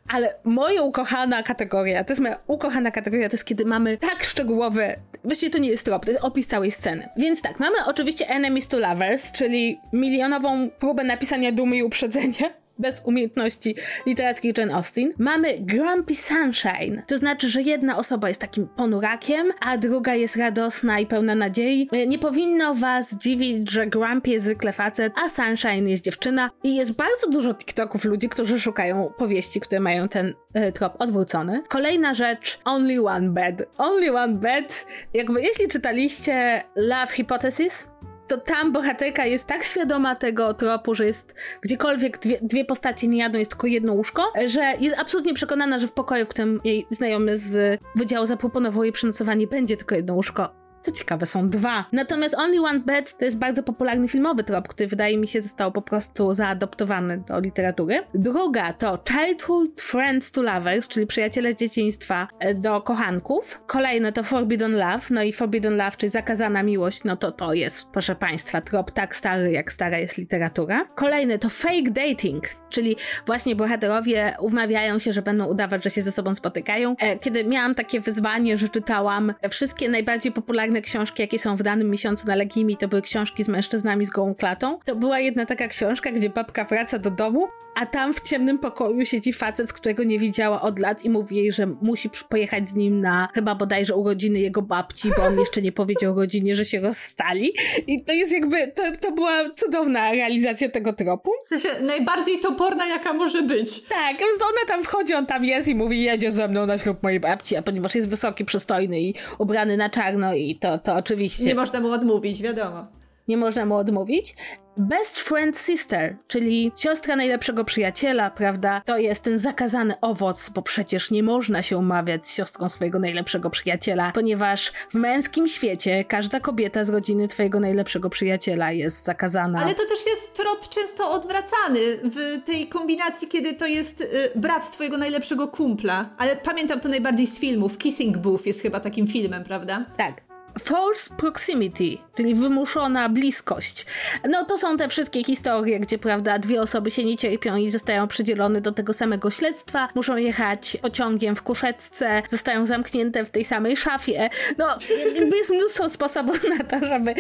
ale moja ukochana kategoria, to jest moja ukochana kategoria, to jest kiedy mamy tak szczegółowe, właściwie to nie jest trop, to jest opis całej sceny. Więc tak, mamy oczywiście Enemies to Lovers, czyli milionową próbę napisania dumy i uprzedzenia bez umiejętności literackich Jane Austen. Mamy Grumpy Sunshine, to znaczy, że jedna osoba jest takim ponurakiem, a druga jest radosna i pełna nadziei. Nie powinno was dziwić, że Grumpy jest zwykle facet, a Sunshine jest dziewczyna i jest bardzo dużo TikToków ludzi, którzy szukają powieści, które mają ten e, trop odwrócony. Kolejna rzecz, Only One Bed. Only One Bed, jakby jeśli czytaliście Love Hypothesis, to tam bohaterka jest tak świadoma tego tropu, że jest gdziekolwiek dwie, dwie postacie nie jadą, jest tylko jedno łóżko, że jest absolutnie przekonana, że w pokoju, w którym jej znajomy z wydziału zaproponował jej przenocowanie, będzie tylko jedno łóżko. Co ciekawe, są dwa. Natomiast Only One Bed to jest bardzo popularny filmowy trop, który wydaje mi się został po prostu zaadoptowany do literatury. Druga to Childhood Friends to Lovers, czyli przyjaciele z dzieciństwa e, do kochanków. Kolejne to Forbidden Love, no i Forbidden Love, czyli zakazana miłość, no to to jest, proszę Państwa, trop tak stary, jak stara jest literatura. Kolejne to Fake Dating, czyli właśnie bohaterowie umawiają się, że będą udawać, że się ze sobą spotykają. E, kiedy miałam takie wyzwanie, że czytałam wszystkie najbardziej popularne popularne książki, jakie są w danym miesiącu na Legimi, to były książki z mężczyznami z gołą klatą. To była jedna taka książka, gdzie babka wraca do domu, a tam w ciemnym pokoju siedzi facet, którego nie widziała od lat i mówi jej, że musi pojechać z nim na chyba bodajże urodziny jego babci, bo on jeszcze nie powiedział rodzinie, że się rozstali. I to jest jakby, to, to była cudowna realizacja tego tropu. W sensie najbardziej toporna, jaka może być. Tak, ona tam wchodzi, on tam jest i mówi, jedzie ze mną na ślub mojej babci, a ponieważ jest wysoki, przystojny i ubrany na czarno i to, to oczywiście... Nie można mu odmówić, wiadomo nie można mu odmówić. Best Friend Sister, czyli siostra najlepszego przyjaciela, prawda? To jest ten zakazany owoc, bo przecież nie można się umawiać z siostrą swojego najlepszego przyjaciela, ponieważ w męskim świecie każda kobieta z rodziny twojego najlepszego przyjaciela jest zakazana. Ale to też jest trop często odwracany w tej kombinacji, kiedy to jest y, brat twojego najlepszego kumpla. Ale pamiętam to najbardziej z filmów. Kissing Booth jest chyba takim filmem, prawda? Tak. Force proximity, czyli wymuszona bliskość. No to są te wszystkie historie, gdzie prawda dwie osoby się nie cierpią i zostają przydzielone do tego samego śledztwa, muszą jechać pociągiem w kuszeczce, zostają zamknięte w tej samej szafie. No jest mnóstwo sposobów na to, żeby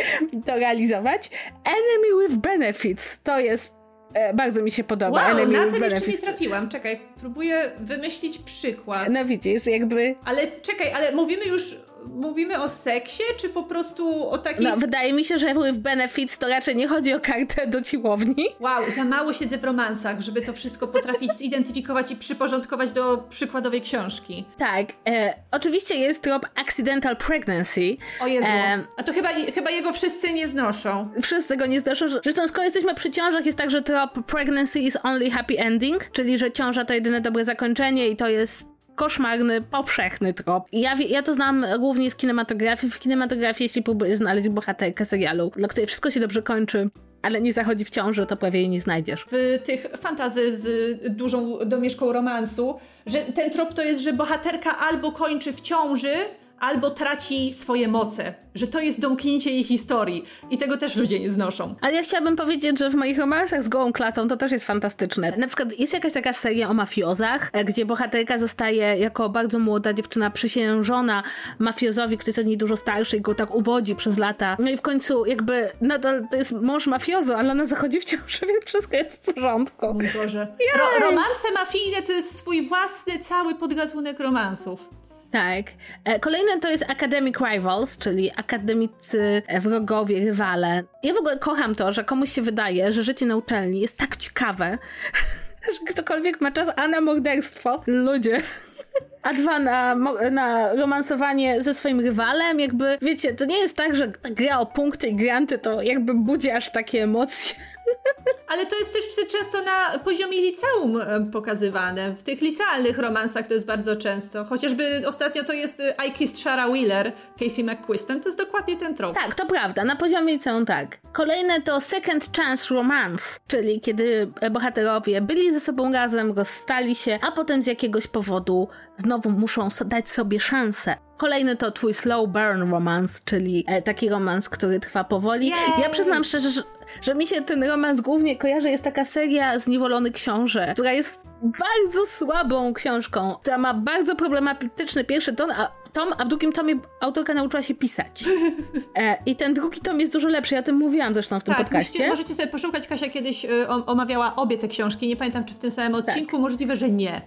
to realizować. Enemy with benefits to jest e, bardzo mi się podoba. Wow, Enemy na ten jeszcze nie trafiłam. Czekaj, próbuję wymyślić przykład. No widzisz, jakby... Ale czekaj, ale mówimy już mówimy o seksie, czy po prostu o takim... No, wydaje mi się, że w Benefits to raczej nie chodzi o kartę do siłowni. Wow, za mało siedzę w romansach, żeby to wszystko potrafić *laughs* zidentyfikować i przyporządkować do przykładowej książki. Tak, e, oczywiście jest trop accidental pregnancy. O Jezu, e, a to chyba, chyba jego wszyscy nie znoszą. Wszyscy go nie znoszą. Zresztą skoro jesteśmy przy ciążach, jest tak, że trop pregnancy is only happy ending, czyli że ciąża to jedyne dobre zakończenie i to jest koszmarny, powszechny trop. Ja, ja to znam głównie z kinematografii. W kinematografii, jeśli próbujesz znaleźć bohaterkę serialu, dla której wszystko się dobrze kończy, ale nie zachodzi w ciąży, to prawie jej nie znajdziesz. W tych fantazy z dużą domieszką romansu, że ten trop to jest, że bohaterka albo kończy w ciąży, albo traci swoje moce, że to jest domknięcie jej historii i tego też ludzie nie znoszą. Ale ja chciałabym powiedzieć, że w moich romansach z gołą klatą to też jest fantastyczne. Na przykład jest jakaś taka seria o mafiozach, e, gdzie bohaterka zostaje jako bardzo młoda dziewczyna przysiężona mafiozowi, który jest od niej dużo starszy i go tak uwodzi przez lata. No i w końcu jakby nadal to jest mąż mafiozo, ale ona zachodzi w ciąży, *laughs* więc wszystko jest w porządku. Mój Boże. Ro romanse mafijne to jest swój własny cały podgatunek romansów. Tak. E, kolejne to jest Academic Rivals, czyli akademicy wrogowie, rywale. Ja w ogóle kocham to, że komuś się wydaje, że życie na uczelni jest tak ciekawe, *laughs* że ktokolwiek ma czas, a na morderstwo. Ludzie. *laughs* A dwa na, na romansowanie ze swoim rywalem, jakby, wiecie, to nie jest tak, że gra o punkty i granty to jakby budzi aż takie emocje. *laughs* Ale to jest też często na poziomie liceum e, pokazywane. W tych licealnych romansach to jest bardzo często. Chociażby ostatnio to jest e, I Kissed Shara Wheeler, Casey McQuiston, to jest dokładnie ten trop. Tak, to prawda, na poziomie liceum tak. Kolejne to Second Chance Romance, czyli kiedy bohaterowie byli ze sobą razem, rozstali się, a potem z jakiegoś powodu znowu muszą dać sobie szansę. Kolejny to twój slow burn romance, czyli e, taki romans, który trwa powoli. Yay! Ja przyznam szczerze, że, że mi się ten romans głównie kojarzy. Jest taka seria Zniewolony Książę, która jest bardzo słabą książką, która ma bardzo problematyczny pierwszy ton, a tom, a w drugim tomie autorka nauczyła się pisać. *laughs* E, I ten drugi tom jest dużo lepszy, ja o tym mówiłam zresztą w tym tak, podcaście. Możecie, możecie sobie poszukać, Kasia kiedyś y, omawiała obie te książki, nie pamiętam czy w tym samym tak. odcinku, tak. możliwe, że nie.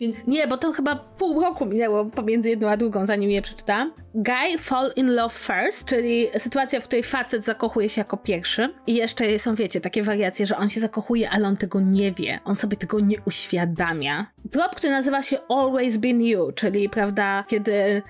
Więc nie, bo to chyba pół roku minęło pomiędzy jedną a drugą, zanim je przeczytałam. Guy fall in love first, czyli sytuacja, w której facet zakochuje się jako pierwszy. I jeszcze są, wiecie, takie wariacje, że on się zakochuje, ale on tego nie wie. On sobie tego nie uświadamia. Drop, który nazywa się Always Been You, czyli, prawda, kiedy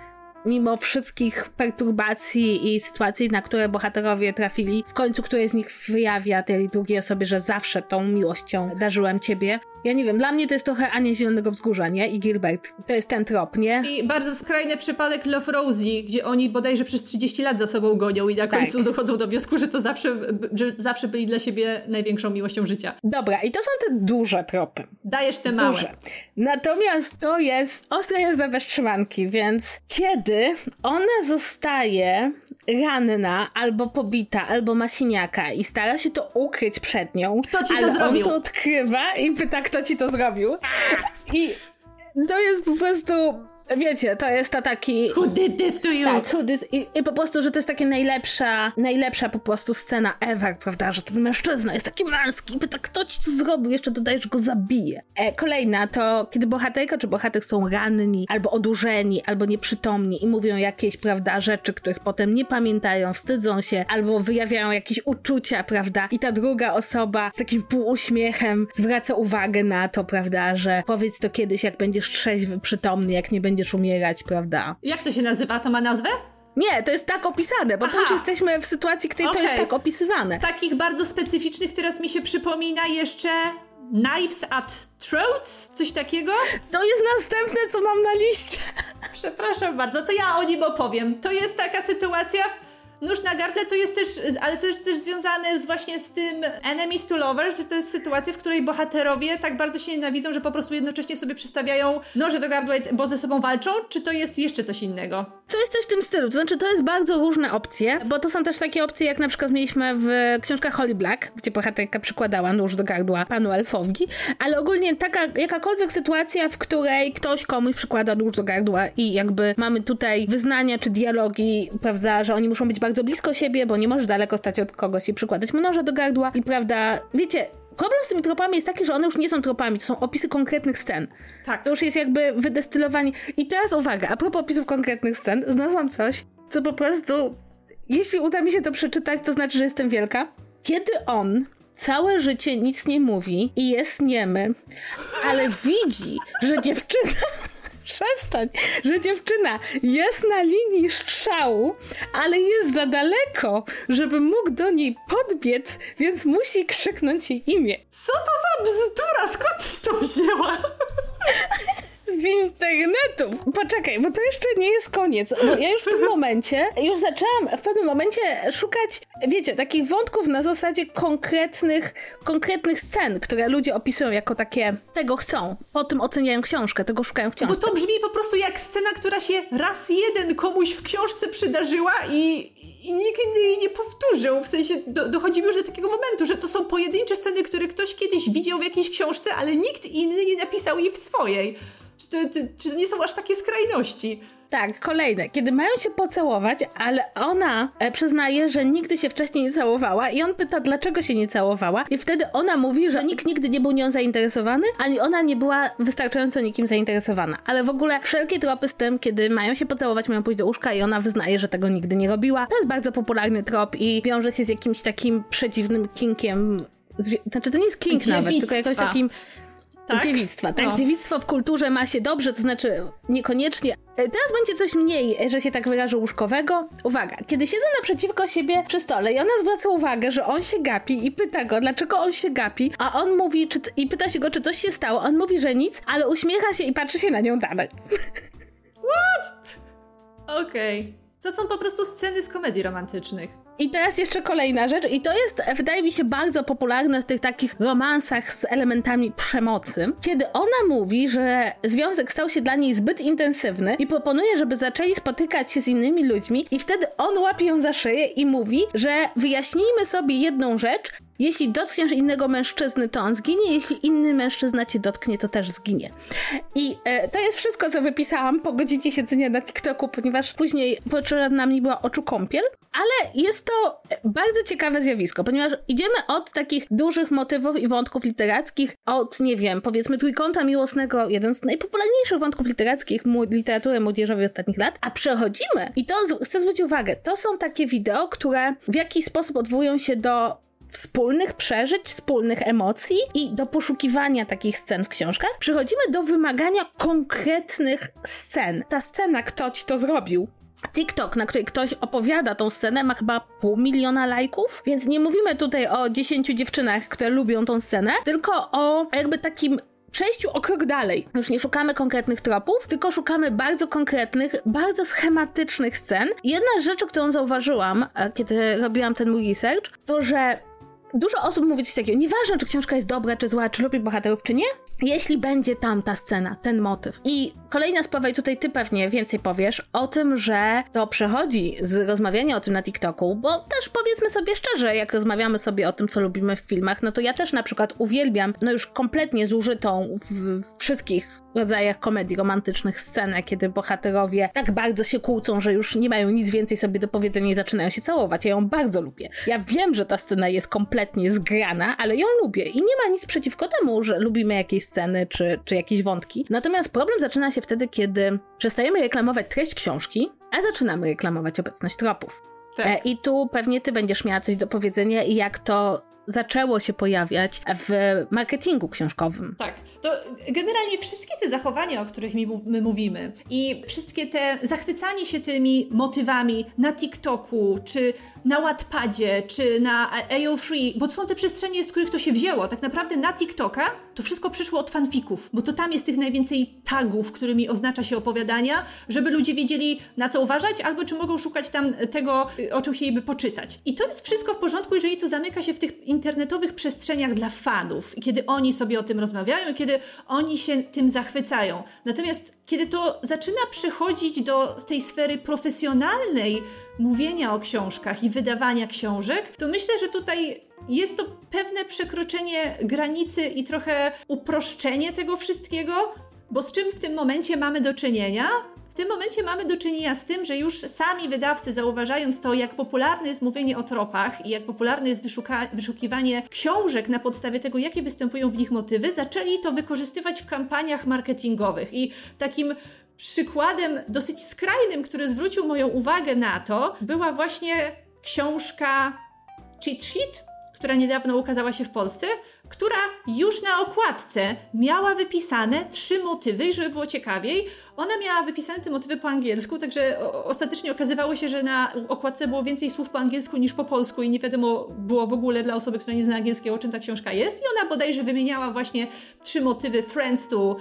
mimo wszystkich perturbacji i sytuacji, na które bohaterowie trafili, w końcu której z nich wyjawia tej drugiej osobie, że zawsze tą miłością darzyłem ciebie. Ja nie wiem, dla mnie to jest trochę Ania Zielonego Wzgórza, nie? I Gilbert. To jest ten trop, nie? I bardzo skrajny przypadek Love Rosie, gdzie oni bodajże przez 30 lat za sobą gonią i na tak. końcu dochodzą do wniosku, że to zawsze, że zawsze byli dla siebie największą miłością życia. Dobra, i to są te duże tropy. Dajesz te małe. Duże. Natomiast to jest ostra jazda bez trzymanki, więc kiedy ona zostaje ranna, albo pobita, albo ma siniaka i stara się to ukryć przed nią, Kto ci ale to zrobił? on to odkrywa i pyta, kto ci to zrobił. I to jest po prostu Wiecie, to jest to taki... Who did this to you? Tak, who did... I, I, po prostu, że to jest taka najlepsza, najlepsza po prostu scena ever, prawda? Że ten mężczyzna jest taki męski, pyta, kto ci co zrobił, jeszcze dodaje, że go zabije. E, kolejna to, kiedy bohaterka czy bohater są ranni, albo odurzeni, albo nieprzytomni i mówią jakieś, prawda, rzeczy, których potem nie pamiętają, wstydzą się, albo wyjawiają jakieś uczucia, prawda? I ta druga osoba z takim półuśmiechem zwraca uwagę na to, prawda, że powiedz to kiedyś, jak będziesz trzeźwy, przytomny, jak nie będziesz będziesz umierać, prawda? Jak to się nazywa? To ma nazwę? Nie, to jest tak opisane, bo Aha. tu już jesteśmy w sytuacji, której okay. to jest tak opisywane. Takich bardzo specyficznych teraz mi się przypomina jeszcze Knives at Throats? Coś takiego? To jest następne, co mam na liście. Przepraszam bardzo, to ja o nim opowiem. To jest taka sytuacja, Nóż na gardle to jest też, ale to jest też związane z właśnie z tym enemies to lovers, że to jest sytuacja, w której bohaterowie tak bardzo się nienawidzą, że po prostu jednocześnie sobie przystawiają noże do gardła, bo ze sobą walczą, czy to jest jeszcze coś innego? To jest coś w tym stylu, to znaczy to jest bardzo różne opcje, bo to są też takie opcje, jak na przykład mieliśmy w książkach Holly Black, gdzie bohaterka przykładała nóż do gardła panu elfowi, ale ogólnie taka, jakakolwiek sytuacja, w której ktoś komuś przykłada nóż do gardła i jakby mamy tutaj wyznania czy dialogi, prawda, że oni muszą być bardzo blisko siebie, bo nie możesz daleko stać od kogoś i przykładać mu noże do gardła i prawda, wiecie, problem z tymi tropami jest taki, że one już nie są tropami, to są opisy konkretnych scen. Tak. To już jest jakby wydestylowanie. I teraz uwaga, a propos opisów konkretnych scen, znalazłam coś, co po prostu, jeśli uda mi się to przeczytać, to znaczy, że jestem wielka. Kiedy on całe życie nic nie mówi i jest niemy, ale widzi, że dziewczyna przestań, że dziewczyna jest na linii strzału, ale jest za daleko, żeby mógł do niej podbiec, więc musi krzyknąć jej imię. Co to za bzdura? Skąd to wzięła? *laughs* z internetu. Poczekaj, bo to jeszcze nie jest koniec. Bo ja już w tym momencie, już zaczęłam w pewnym momencie szukać, wiecie, takich wątków na zasadzie konkretnych, konkretnych scen, które ludzie opisują jako takie, tego chcą, po tym oceniają książkę, tego szukają w książce. Bo to brzmi po prostu jak scena, która się raz jeden komuś w książce przydarzyła i, i nikt jej nie powtórzył. W sensie do, dochodzimy już do takiego momentu, że to są pojedyncze sceny, które ktoś kiedyś widział w jakiejś książce, ale nikt inny nie napisał jej w swojej. Czy to, to, czy to nie są aż takie skrajności? Tak, kolejne. Kiedy mają się pocałować, ale ona e, przyznaje, że nigdy się wcześniej nie całowała i on pyta, dlaczego się nie całowała i wtedy ona mówi, że nikt nigdy nie był nią zainteresowany, ani ona nie była wystarczająco nikim zainteresowana. Ale w ogóle wszelkie tropy z tym, kiedy mają się pocałować, mają pójść do łóżka i ona wyznaje, że tego nigdy nie robiła. To jest bardzo popularny trop i wiąże się z jakimś takim przedziwnym kinkiem znaczy to nie jest kink nawet, tylko jakoś takim Tak? Dziewictwa, tak? No. Dziewictwo w kulturze ma się dobrze, to znaczy niekoniecznie. E, Teraz będzie coś mniej, e, że się tak wyrażę, łóżkowego. Uwaga, kiedy siedzą naprzeciwko siebie przy stole i ona zwraca uwagę, że on się gapi i pyta go, dlaczego on się gapi, a on mówi, czy, i pyta się go, czy coś się stało. On mówi, że nic, ale uśmiecha się i patrzy się na nią dalej. *laughs* Okej. To są po prostu sceny z komedii romantycznych. I teraz jeszcze kolejna rzecz, i to jest, wydaje mi się, bardzo popularne w tych takich romansach z elementami przemocy, kiedy ona mówi, że związek stał się dla niej zbyt intensywny i proponuje, żeby zaczęli spotykać się z innymi ludźmi, i wtedy on łapie ją za szyję i mówi, że wyjaśnijmy sobie jedną rzecz. Jeśli dotkniesz innego mężczyzny, to on zginie, jeśli inny mężczyzna cię dotknie, to też zginie. I e, to jest wszystko, co wypisałam po godzinie siedzenia na TikToku, ponieważ później potrzebna mi była oczu kąpiel, ale jest to bardzo ciekawe zjawisko, ponieważ idziemy od takich dużych motywów i wątków literackich, od, nie wiem, powiedzmy trójkąta miłosnego, jeden z najpopularniejszych wątków literackich literatury młodzieżowej ostatnich lat, a przechodzimy, i to chcę zwrócić uwagę, to są takie wideo, które w jakiś sposób odwołują się do wspólnych przeżyć, wspólnych emocji i do poszukiwania takich scen w książkach, przechodzimy do wymagania konkretnych scen. Ta scena, ktoś to zrobił. TikTok, na której ktoś opowiada tą scenę, ma chyba pół miliona lajków, więc nie mówimy tutaj o dziesięciu dziewczynach, które lubią tą scenę, tylko o jakby takim przejściu o krok dalej. Już nie szukamy konkretnych tropów, tylko szukamy bardzo konkretnych, bardzo schematycznych scen. Jedna z rzeczy, którą zauważyłam, e, kiedy robiłam ten mój research, to że Dużo osób mówi coś takiego, nieważne czy książka jest dobra, czy zła, czy lubi bohaterów, czy nie, jeśli będzie tam ta scena, ten motyw. I kolejna sprawa, i tutaj ty pewnie więcej powiesz, o tym, że to przechodzi z rozmawiania o tym na TikToku, bo też powiedzmy sobie szczerze, jak rozmawiamy sobie o tym, co lubimy w filmach, no to ja też na przykład uwielbiam, no już kompletnie zużytą w wszystkich rodzajach komedii romantycznych scenę, kiedy bohaterowie tak bardzo się kłócą, że już nie mają nic więcej sobie do powiedzenia i zaczynają się całować. Ja ją bardzo lubię. Ja wiem, że ta scena jest kompletnie zgrana, ale ją lubię i nie ma nic przeciwko temu, że lubimy jakieś sceny czy, czy jakieś wątki. Natomiast problem zaczyna się wtedy, kiedy przestajemy reklamować treść książki, a zaczynamy reklamować obecność tropów. Tak. E, I tu pewnie ty będziesz miała coś do powiedzenia i jak to zaczęło się pojawiać w marketingu książkowym. Tak, to generalnie wszystkie te zachowania, o których my mówimy i wszystkie te zachwycanie się tymi motywami na TikToku, czy na Wattpadzie, czy na AO Free, bo to są te przestrzenie, z których to się wzięło. Tak naprawdę na TikToka to wszystko przyszło od fanfików, bo to tam jest tych najwięcej tagów, którymi oznacza się opowiadania, żeby ludzie wiedzieli na co uważać, albo czy mogą szukać tam tego, o czym chcieliby poczytać. I to jest wszystko w porządku, jeżeli to zamyka się w tych internetowych przestrzeniach dla fanów, kiedy oni sobie o tym rozmawiają, i oni się tym zachwycają. Natomiast kiedy to zaczyna przechodzić do tej sfery profesjonalnej mówienia o książkach i wydawania książek, to myślę, że tutaj jest to pewne przekroczenie granicy i trochę uproszczenie tego wszystkiego, bo z czym w tym momencie mamy do czynienia? W tym momencie mamy do czynienia z tym, że już sami wydawcy, zauważając to, jak popularne jest mówienie o tropach i jak popularne jest wyszukiwanie książek na podstawie tego, jakie występują w nich motywy, zaczęli to wykorzystywać w kampaniach marketingowych. I takim przykładem dosyć skrajnym, który zwrócił moją uwagę na to, była właśnie książka Cheat Sheet, która niedawno ukazała się w Polsce, która już na okładce miała wypisane trzy motywy, żeby było ciekawiej, ona miała wypisane te motywy po angielsku, także ostatecznie okazywało się, że na okładce było więcej słów po angielsku niż po polsku i nie wiadomo było w ogóle dla osoby, która nie zna angielskiego, o czym ta książka jest. I ona bodajże wymieniała właśnie trzy motywy Friends to,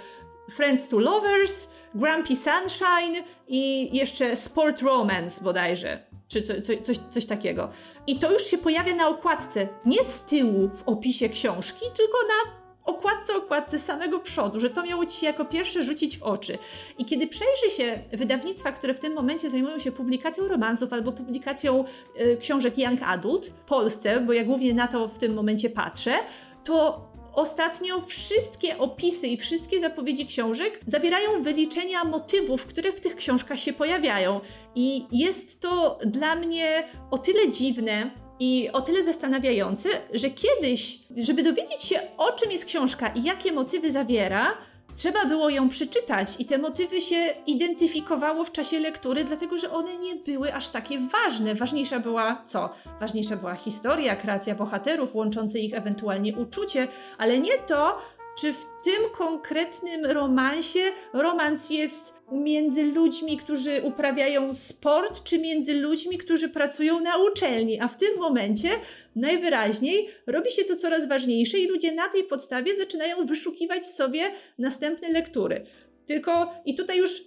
friends to Lovers, Grumpy Sunshine i jeszcze Sport Romance bodajże czy co, co, coś, coś takiego. I to już się pojawia na okładce, nie z tyłu w opisie książki, tylko na okładce, okładce samego przodu, że to miało ci się jako pierwsze rzucić w oczy. I kiedy przejrzy się wydawnictwa, które w tym momencie zajmują się publikacją romansów albo publikacją y, książek Young Adult w Polsce, bo ja głównie na to w tym momencie patrzę, to Ostatnio wszystkie opisy i wszystkie zapowiedzi książek zawierają wyliczenia motywów, które w tych książkach się pojawiają. I jest to dla mnie o tyle dziwne, i o tyle zastanawiające, że kiedyś, żeby dowiedzieć się, o czym jest książka i jakie motywy zawiera, Trzeba było ją przeczytać i te motywy się identyfikowało w czasie lektury, dlatego że one nie były aż takie ważne. Ważniejsza była co? Ważniejsza była historia, kreacja bohaterów, łączące ich ewentualnie uczucie, ale nie to, czy w tym konkretnym romansie romans jest między ludźmi, którzy uprawiają sport, czy między ludźmi, którzy pracują na uczelni. A w tym momencie najwyraźniej robi się to coraz ważniejsze i ludzie na tej podstawie zaczynają wyszukiwać sobie następne lektury. Tylko i tutaj już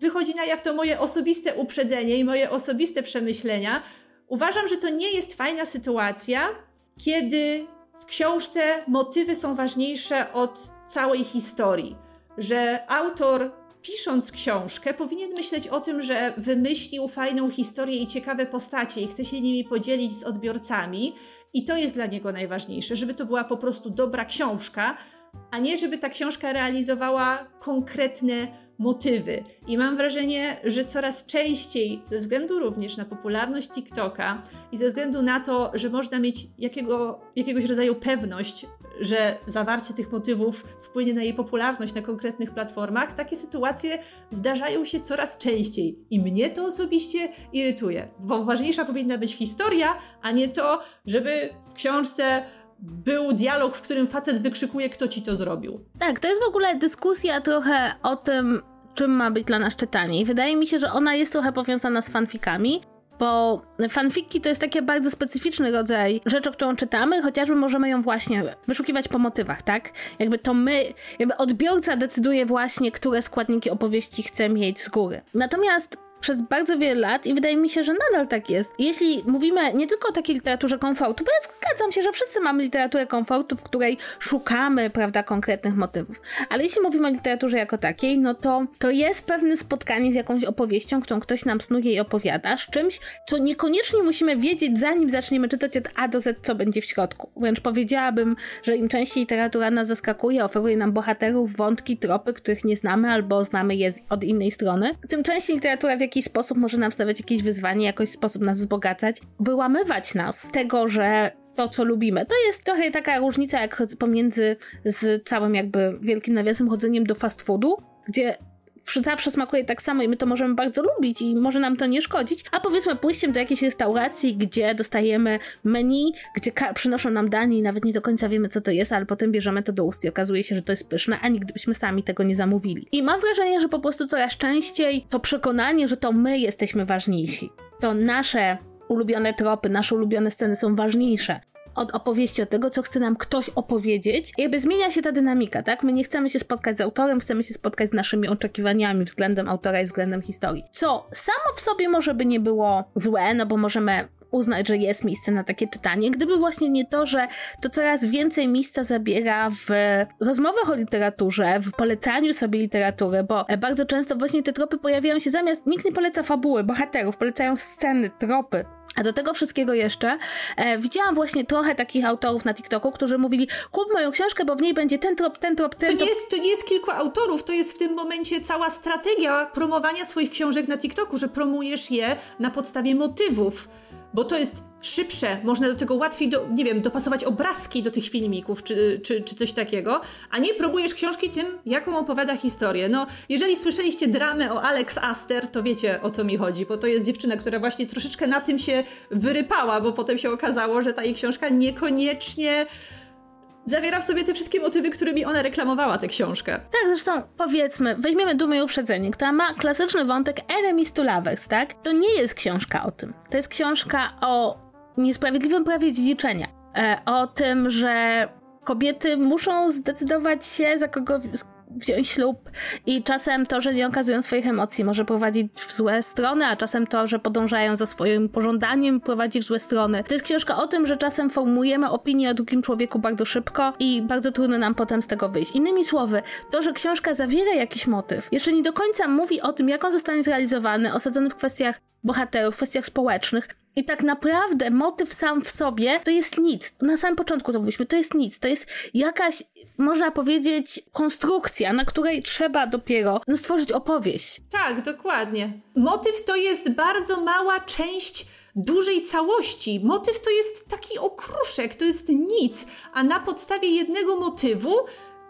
wychodzi na jaw to moje osobiste uprzedzenie i moje osobiste przemyślenia. Uważam, że to nie jest fajna sytuacja, kiedy w książce motywy są ważniejsze od całej historii. Że autor pisząc książkę, powinien myśleć o tym, że wymyślił fajną historię i ciekawe postacie i chce się nimi podzielić z odbiorcami. I to jest dla niego najważniejsze, żeby to była po prostu dobra książka, a nie żeby ta książka realizowała konkretne motywy. I mam wrażenie, że coraz częściej, ze względu również na popularność TikToka i ze względu na to, że można mieć jakiego, jakiegoś rodzaju pewność, że zawarcie tych motywów wpłynie na jej popularność na konkretnych platformach, takie sytuacje zdarzają się coraz częściej. I mnie to osobiście irytuje, bo ważniejsza powinna być historia, a nie to, żeby w książce był dialog, w którym facet wykrzykuje, kto ci to zrobił. Tak, to jest w ogóle dyskusja trochę o tym, czym ma być dla nas czytanie. I wydaje mi się, że ona jest trochę powiązana z fanfikami, bo fanfiki to jest taki bardzo specyficzny rodzaj rzeczy, którą czytamy, chociażby możemy ją właśnie wyszukiwać po motywach, tak? Jakby to my, jakby odbiorca decyduje właśnie, które składniki opowieści chce mieć z góry. Natomiast przez bardzo wiele lat i wydaje mi się, że nadal tak jest. Jeśli mówimy nie tylko o takiej literaturze komfortu, bo ja zgadzam się, że wszyscy mamy literaturę komfortu, w której szukamy, prawda, konkretnych motywów. Ale jeśli mówimy o literaturze jako takiej, no to to jest pewne spotkanie z jakąś opowieścią, którą ktoś nam snuje i opowiada, z czymś, co niekoniecznie musimy wiedzieć, zanim zaczniemy czytać od A do Z, co będzie w środku. Wręcz powiedziałabym, że im częściej literatura nas zaskakuje, oferuje nam bohaterów, wątki, tropy, których nie znamy albo znamy je od innej strony, tym częściej literatura w jakiś sposób może nam stawiać jakieś wyzwanie, jakiś sposób nas wzbogacać, wyłamywać nas z tego, że to, co lubimy. To jest trochę taka różnica jak pomiędzy z całym jakby wielkim nawiasem chodzeniem do fast foodu, gdzie zawsze smakuje tak samo i my to możemy bardzo lubić i może nam to nie szkodzić, a powiedzmy pójściem do jakiejś restauracji, gdzie dostajemy menu, gdzie przynoszą nam danie i nawet nie do końca wiemy co to jest, ale potem bierzemy to do ust i okazuje się, że to jest pyszne, a nigdy byśmy sami tego nie zamówili. I mam wrażenie, że po prostu coraz częściej to przekonanie, że to my jesteśmy ważniejsi, to nasze ulubione tropy, nasze ulubione sceny są ważniejsze od opowieści, od tego, co chce nam ktoś opowiedzieć. I jakby zmienia się ta dynamika, tak? My nie chcemy się spotkać z autorem, chcemy się spotkać z naszymi oczekiwaniami względem autora i względem historii. Co samo w sobie może by nie było złe, no bo możemy uznać, że jest miejsce na takie czytanie. Gdyby właśnie nie to, że to coraz więcej miejsca zabiera w rozmowach o literaturze, w polecaniu sobie literatury, bo bardzo często właśnie te tropy pojawiają się zamiast, nikt nie poleca fabuły, bohaterów, polecają sceny, tropy. A do tego wszystkiego jeszcze e, widziałam właśnie trochę takich autorów na TikToku, którzy mówili, kup moją książkę, bo w niej będzie ten trop, ten trop, ten to trop. Nie jest, to nie jest kilku autorów, to jest w tym momencie cała strategia promowania swoich książek na TikToku, że promujesz je na podstawie motywów bo to jest szybsze, można do tego łatwiej, do, nie wiem, dopasować obrazki do tych filmików czy, czy, czy coś takiego, a nie próbujesz książki tym, jaką opowiada historię. No, jeżeli słyszeliście dramę o Alex Aster, to wiecie o co mi chodzi, bo to jest dziewczyna, która właśnie troszeczkę na tym się wyrypała, bo potem się okazało, że ta jej książka niekoniecznie zawiera w sobie te wszystkie motywy, którymi ona reklamowała tę książkę. Tak, zresztą powiedzmy, weźmiemy Dumę i Uprzedzenie, która ma klasyczny wątek enemies to lovers, tak? To nie jest książka o tym. To jest książka o niesprawiedliwym prawie dziedziczenia. E, o tym, że kobiety muszą zdecydować się, za kogo wziąć ślub i czasem to, że nie okazują swoich emocji może prowadzić w złe strony, a czasem to, że podążają za swoim pożądaniem prowadzi w złe strony. To jest książka o tym, że czasem formujemy opinię o drugim człowieku bardzo szybko i bardzo trudno nam potem z tego wyjść. Innymi słowy, to, że książka zawiera jakiś motyw, jeszcze nie do końca mówi o tym, jak on zostanie zrealizowany, osadzony w kwestiach bohaterów, w kwestiach społecznych, i tak naprawdę motyw sam w sobie to jest nic. Na samym początku to mówiliśmy, to jest nic. To jest jakaś, można powiedzieć, konstrukcja, na której trzeba dopiero no, stworzyć opowieść. Tak, dokładnie. Motyw to jest bardzo mała część dużej całości. Motyw to jest taki okruszek, to jest nic, a na podstawie jednego motywu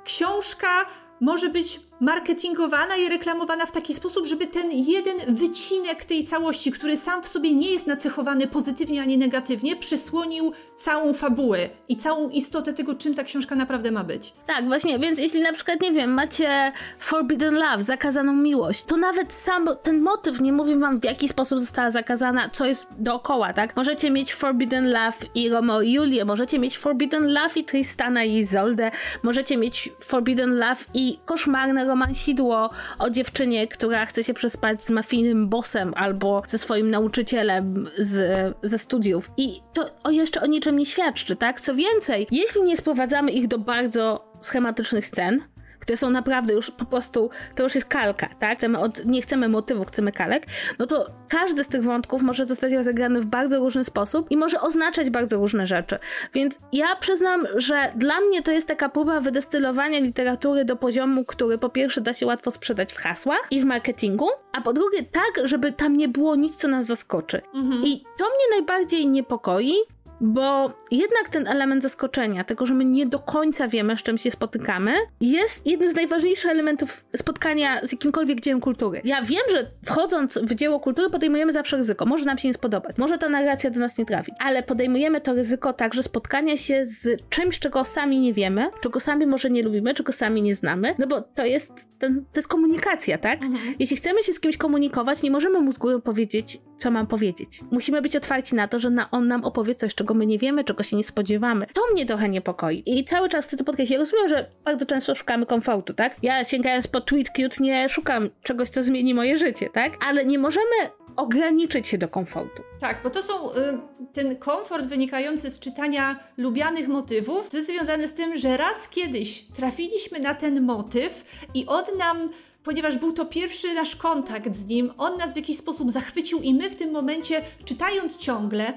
książka może być marketingowana i reklamowana w taki sposób, żeby ten jeden wycinek tej całości, który sam w sobie nie jest nacechowany pozytywnie ani negatywnie, przysłonił całą fabułę i całą istotę tego, czym ta książka naprawdę ma być. Tak, właśnie, więc jeśli na przykład, nie wiem, macie Forbidden Love, zakazaną miłość, to nawet sam ten motyw nie mówi wam, w jaki sposób została zakazana, co jest dookoła, tak? Możecie mieć Forbidden Love i Romeo i Julię, możecie mieć Forbidden Love i Tristana i Izoldę, możecie mieć Forbidden Love i koszmarne romansidło o dziewczynie, która chce się przespać z mafijnym bossem albo ze swoim nauczycielem z, ze studiów. I to o jeszcze o niczym nie świadczy, tak? Co więcej, jeśli nie sprowadzamy ich do bardzo schematycznych scen, które są naprawdę już po prostu, to już jest kalka, tak? Chcemy od, nie chcemy motywu, chcemy kalek, no to każdy z tych wątków może zostać rozegrany w bardzo różny sposób i może oznaczać bardzo różne rzeczy. Więc ja przyznam, że dla mnie to jest taka próba wydestylowania literatury do poziomu, który po pierwsze da się łatwo sprzedać w hasłach i w marketingu, a po drugie tak, żeby tam nie było nic, co nas zaskoczy. Mhm. I to mnie najbardziej niepokoi, bo jednak ten element zaskoczenia, tego, że my nie do końca wiemy, z czym się spotykamy, jest jednym z najważniejszych elementów spotkania z jakimkolwiek dziełem kultury. Ja wiem, że wchodząc w dzieło kultury podejmujemy zawsze ryzyko. Może nam się nie spodobać, może ta narracja do nas nie trafić, ale podejmujemy to ryzyko także spotkania się z czymś, czego sami nie wiemy, czego sami może nie lubimy, czego sami nie znamy, no bo to jest, ten, to jest komunikacja, tak? Mhm. Jeśli chcemy się z kimś komunikować, nie możemy mu z góry powiedzieć, co mam powiedzieć. Musimy być otwarci na to, że na, on nam opowie coś, czego my nie wiemy, czego się nie spodziewamy. To mnie trochę niepokoi. I cały czas chcę to podkreślić. Ja rozumiem, że bardzo często szukamy komfortu, tak? Ja sięgając po tweet cute nie szukam czegoś, co zmieni moje życie, tak? Ale nie możemy ograniczyć się do komfortu. Tak, bo to są y, ten komfort wynikający z czytania lubianych motywów, to jest związane z tym, że raz kiedyś trafiliśmy na ten motyw i on nam ponieważ był to pierwszy nasz kontakt z nim, on nas w jakiś sposób zachwycił i my w tym momencie, czytając ciągle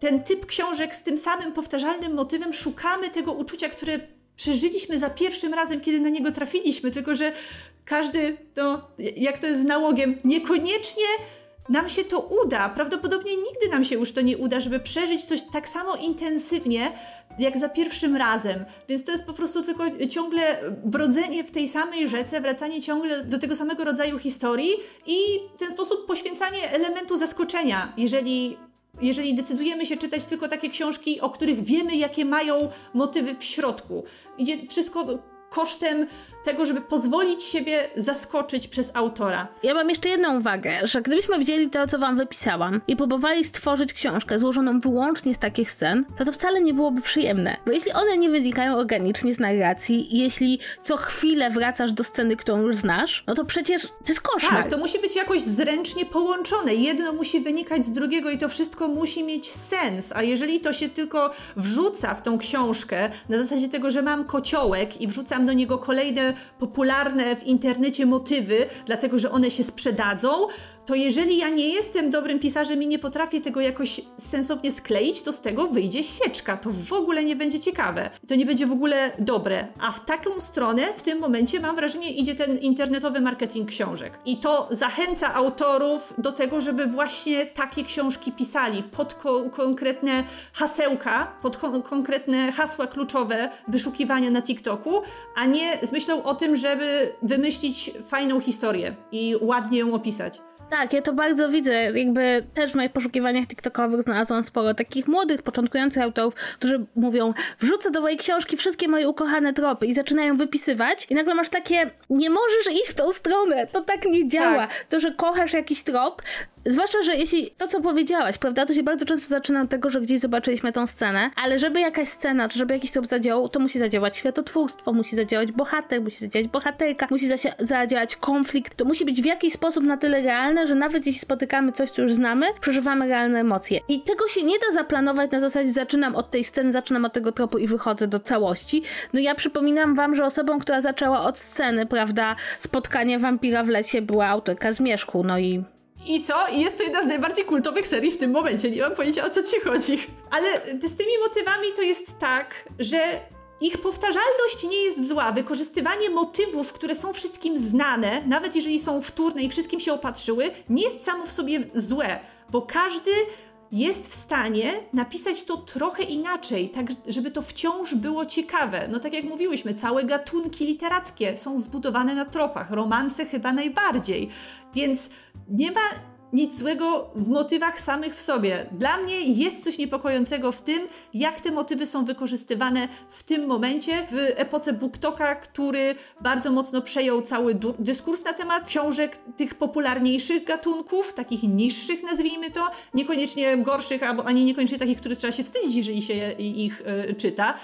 ten typ książek z tym samym powtarzalnym motywem, szukamy tego uczucia, które przeżyliśmy za pierwszym razem, kiedy na niego trafiliśmy, tylko że każdy, no, jak to jest z nałogiem, niekoniecznie nam się to uda. Prawdopodobnie nigdy nam się już to nie uda, żeby przeżyć coś tak samo intensywnie, jak za pierwszym razem. Więc to jest po prostu tylko ciągle brodzenie w tej samej rzece, wracanie ciągle do tego samego rodzaju historii i w ten sposób poświęcanie elementu zaskoczenia, jeżeli jeżeli decydujemy się czytać tylko takie książki, o których wiemy, jakie mają motywy w środku. Idzie wszystko kosztem tego, żeby pozwolić siebie zaskoczyć przez autora. Ja mam jeszcze jedną uwagę, że gdybyśmy wzięli to, co wam wypisałam i próbowali stworzyć książkę złożoną wyłącznie z takich scen, to to wcale nie byłoby przyjemne. Bo jeśli one nie wynikają organicznie z narracji, jeśli co chwilę wracasz do sceny, którą już znasz, no to przecież to jest koszmar. Tak, to musi być jakoś zręcznie połączone. Jedno musi wynikać z drugiego i to wszystko musi mieć sens. A jeżeli to się tylko wrzuca w tą książkę na zasadzie tego, że mam kociołek i wrzucam do niego kolejne popularne w internecie motywy, dlatego że one się sprzedadzą, to jeżeli ja nie jestem dobrym pisarzem i nie potrafię tego jakoś sensownie skleić, to z tego wyjdzie sieczka. To w ogóle nie będzie ciekawe. To nie będzie w ogóle dobre. A w taką stronę w tym momencie mam wrażenie idzie ten internetowy marketing książek. I to zachęca autorów do tego, żeby właśnie takie książki pisali pod ko konkretne hasełka, pod ko konkretne hasła kluczowe wyszukiwania na TikToku, a nie z myślą o tym, żeby wymyślić fajną historię i ładnie ją opisać. Tak, ja to bardzo widzę. Jakby też w moich poszukiwaniach TikTokowych znalazłam sporo takich młodych, początkujących autorów, którzy mówią, wrzucę do mojej książki wszystkie moje ukochane tropy i zaczynają wypisywać i nagle masz takie, nie możesz iść w tą stronę, to tak nie działa. Tak. To, że kochasz jakiś trop, Zwłaszcza, że jeśli to, co powiedziałaś, prawda, to się bardzo często zaczyna od tego, że gdzieś zobaczyliśmy tą scenę, ale żeby jakaś scena, czy żeby jakiś trop zadziałał, to musi zadziałać światotwórstwo, musi zadziałać bohater, musi zadziałać bohaterka, musi zadziałać konflikt. To musi być w jakiś sposób na tyle realne, że nawet jeśli spotykamy coś, co już znamy, przeżywamy realne emocje. I tego się nie da zaplanować na zasadzie zaczynam od tej sceny, zaczynam od tego tropu i wychodzę do całości. No ja przypominam wam, że osobą, która zaczęła od sceny, prawda, spotkania wampira w lesie była autorka Zmierzchu, no i i co? I jest to jedna z najbardziej kultowych serii w tym momencie. Nie mam pojęcia o co ci chodzi. Ale z tymi motywami to jest tak, że ich powtarzalność nie jest zła. Wykorzystywanie motywów, które są wszystkim znane, nawet jeżeli są wtórne i wszystkim się opatrzyły, nie jest samo w sobie złe, bo każdy jest w stanie napisać to trochę inaczej, tak żeby to wciąż było ciekawe. No tak jak mówiłyśmy, całe gatunki literackie są zbudowane na tropach, romanse chyba najbardziej. Więc nie ma nic złego w motywach samych w sobie. Dla mnie jest coś niepokojącego w tym, jak te motywy są wykorzystywane w tym momencie, w epoce BookToka, który bardzo mocno przejął cały dyskurs na temat książek tych popularniejszych gatunków, takich niższych nazwijmy to, niekoniecznie gorszych, albo ani niekoniecznie takich, których trzeba się wstydzić, jeżeli się ich y, czyta,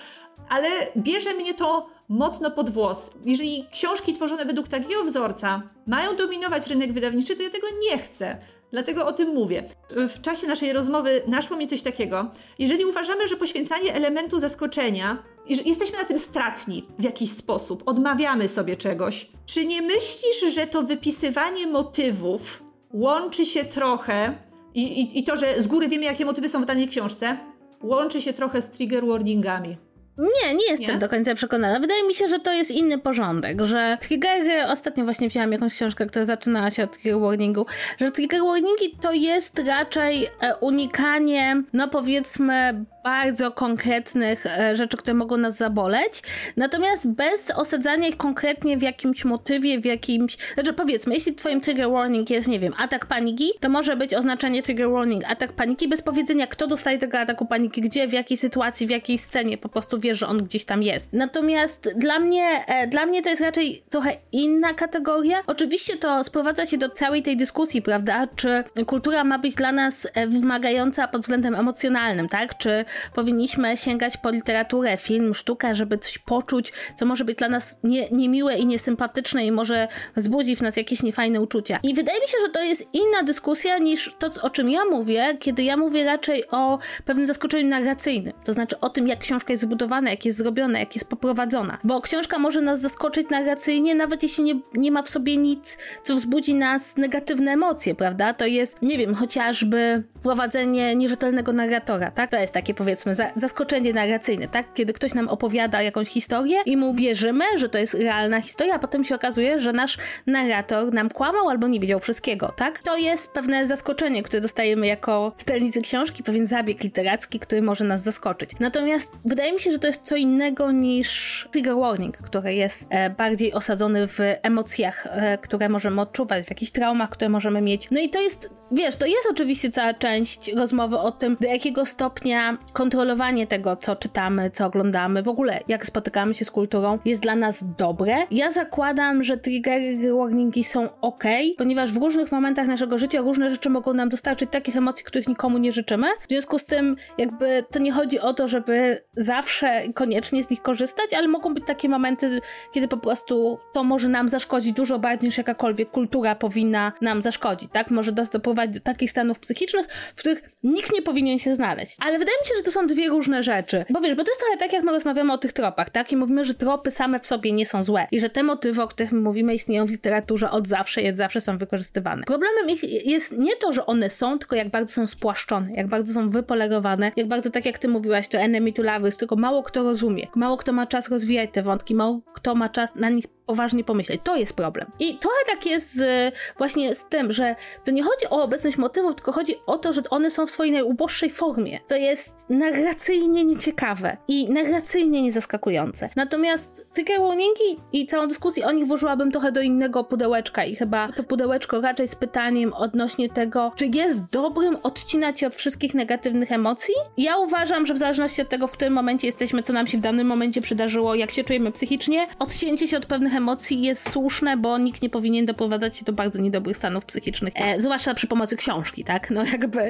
ale bierze mnie to mocno pod włos. Jeżeli książki tworzone według takiego wzorca mają dominować rynek wydawniczy, to ja tego nie chcę. Dlatego o tym mówię. W czasie naszej rozmowy naszło mi coś takiego. Jeżeli uważamy, że poświęcanie elementu zaskoczenia, jesteśmy na tym stratni w jakiś sposób, odmawiamy sobie czegoś, czy nie myślisz, że to wypisywanie motywów łączy się trochę i, i, i to, że z góry wiemy, jakie motywy są w danej książce, łączy się trochę z trigger warningami? Nie, nie jestem nie? do końca przekonana. Wydaje mi się, że to jest inny porządek, że triggery, ostatnio właśnie wzięłam jakąś książkę, która zaczynała się od trigger warningu, że trigger warningi to jest raczej e, unikanie, no powiedzmy, bardzo konkretnych e, rzeczy, które mogą nas zaboleć, natomiast bez osadzania ich konkretnie w jakimś motywie, w jakimś... Znaczy powiedzmy, jeśli twoim trigger warning jest, nie wiem, atak paniki, to może być oznaczenie trigger warning atak paniki bez powiedzenia, kto dostaje tego ataku paniki, gdzie, w jakiej sytuacji, w jakiej scenie, po prostu wiesz, że on gdzieś tam jest. Natomiast dla mnie, e, dla mnie to jest raczej trochę inna kategoria. Oczywiście to sprowadza się do całej tej dyskusji, prawda, czy kultura ma być dla nas e, wymagająca pod względem emocjonalnym, tak, czy powinniśmy sięgać po literaturę, film, sztukę, żeby coś poczuć, co może być dla nas nie, niemiłe i niesympatyczne i może wzbudzi w nas jakieś niefajne uczucia. I wydaje mi się, że to jest inna dyskusja niż to, o czym ja mówię, kiedy ja mówię raczej o pewnym zaskoczeniu narracyjnym. To znaczy o tym, jak książka jest zbudowana, jak jest zrobiona, jak jest poprowadzona. Bo książka może nas zaskoczyć narracyjnie, nawet jeśli nie, nie ma w sobie nic, co wzbudzi nas negatywne emocje, prawda? To jest, nie wiem, chociażby prowadzenie nierzetelnego narratora, tak? To jest takie powiedzmy za, zaskoczenie narracyjne, tak? Kiedy ktoś nam opowiada jakąś historię i mu wierzymy, że to jest realna historia, a potem się okazuje, że nasz narrator nam kłamał albo nie wiedział wszystkiego, tak? To jest pewne zaskoczenie, które dostajemy jako czytelnicy książki, pewien zabieg literacki, który może nas zaskoczyć. Natomiast wydaje mi się, że to jest co innego niż trigger warning, który jest e, bardziej osadzony w emocjach, e, które możemy odczuwać, w jakichś traumach, które możemy mieć. No i to jest, wiesz, to jest oczywiście cała część rozmowy o tym, do jakiego stopnia kontrolowanie tego, co czytamy, co oglądamy, w ogóle jak spotykamy się z kulturą, jest dla nas dobre. Ja zakładam, że triggery warningi są ok, ponieważ w różnych momentach naszego życia różne rzeczy mogą nam dostarczyć takich emocji, których nikomu nie życzymy. W związku z tym, jakby to nie chodzi o to, żeby zawsze koniecznie z nich korzystać, ale mogą być takie momenty, kiedy po prostu to może nam zaszkodzić dużo bardziej niż jakakolwiek kultura powinna nam zaszkodzić, tak? Może nas doprowadzić do takich stanów psychicznych, w których nikt nie powinien się znaleźć. Ale wydaje mi się, że to są dwie różne rzeczy. Bo wiesz, bo to jest trochę tak, jak my rozmawiamy o tych tropach, tak? I mówimy, że tropy same w sobie nie są złe. I że te motywy, o których my mówimy, istnieją w literaturze od zawsze i od zawsze są wykorzystywane. Problemem ich jest nie to, że one są, tylko jak bardzo są spłaszczone, jak bardzo są wypolerowane, jak bardzo, tak jak ty mówiłaś, to enemy to lovers, tylko mało kto rozumie, mało kto ma czas rozwijać te wątki, mało kto ma czas na nich poważnie pomyśleć. To jest problem. I trochę tak jest z, właśnie z tym, że to nie chodzi o obecność motywów, tylko chodzi o to, że one są w swojej najuboższej formie. To jest narracyjnie nieciekawe i narracyjnie niezaskakujące. Natomiast trigger warningi i całą dyskusję o nich włożyłabym trochę do innego pudełeczka i chyba to pudełeczko raczej z pytaniem odnośnie tego, czy jest dobrym odcinać się od wszystkich negatywnych emocji? Ja uważam, że w zależności od tego, w którym momencie jesteśmy, co nam się w danym momencie przydarzyło, jak się czujemy psychicznie, odcięcie się od pewnych emocji jest słuszne, bo nikt nie powinien doprowadzać się do bardzo niedobrych stanów psychicznych, e, zwłaszcza przy pomocy książki, tak? No jakby,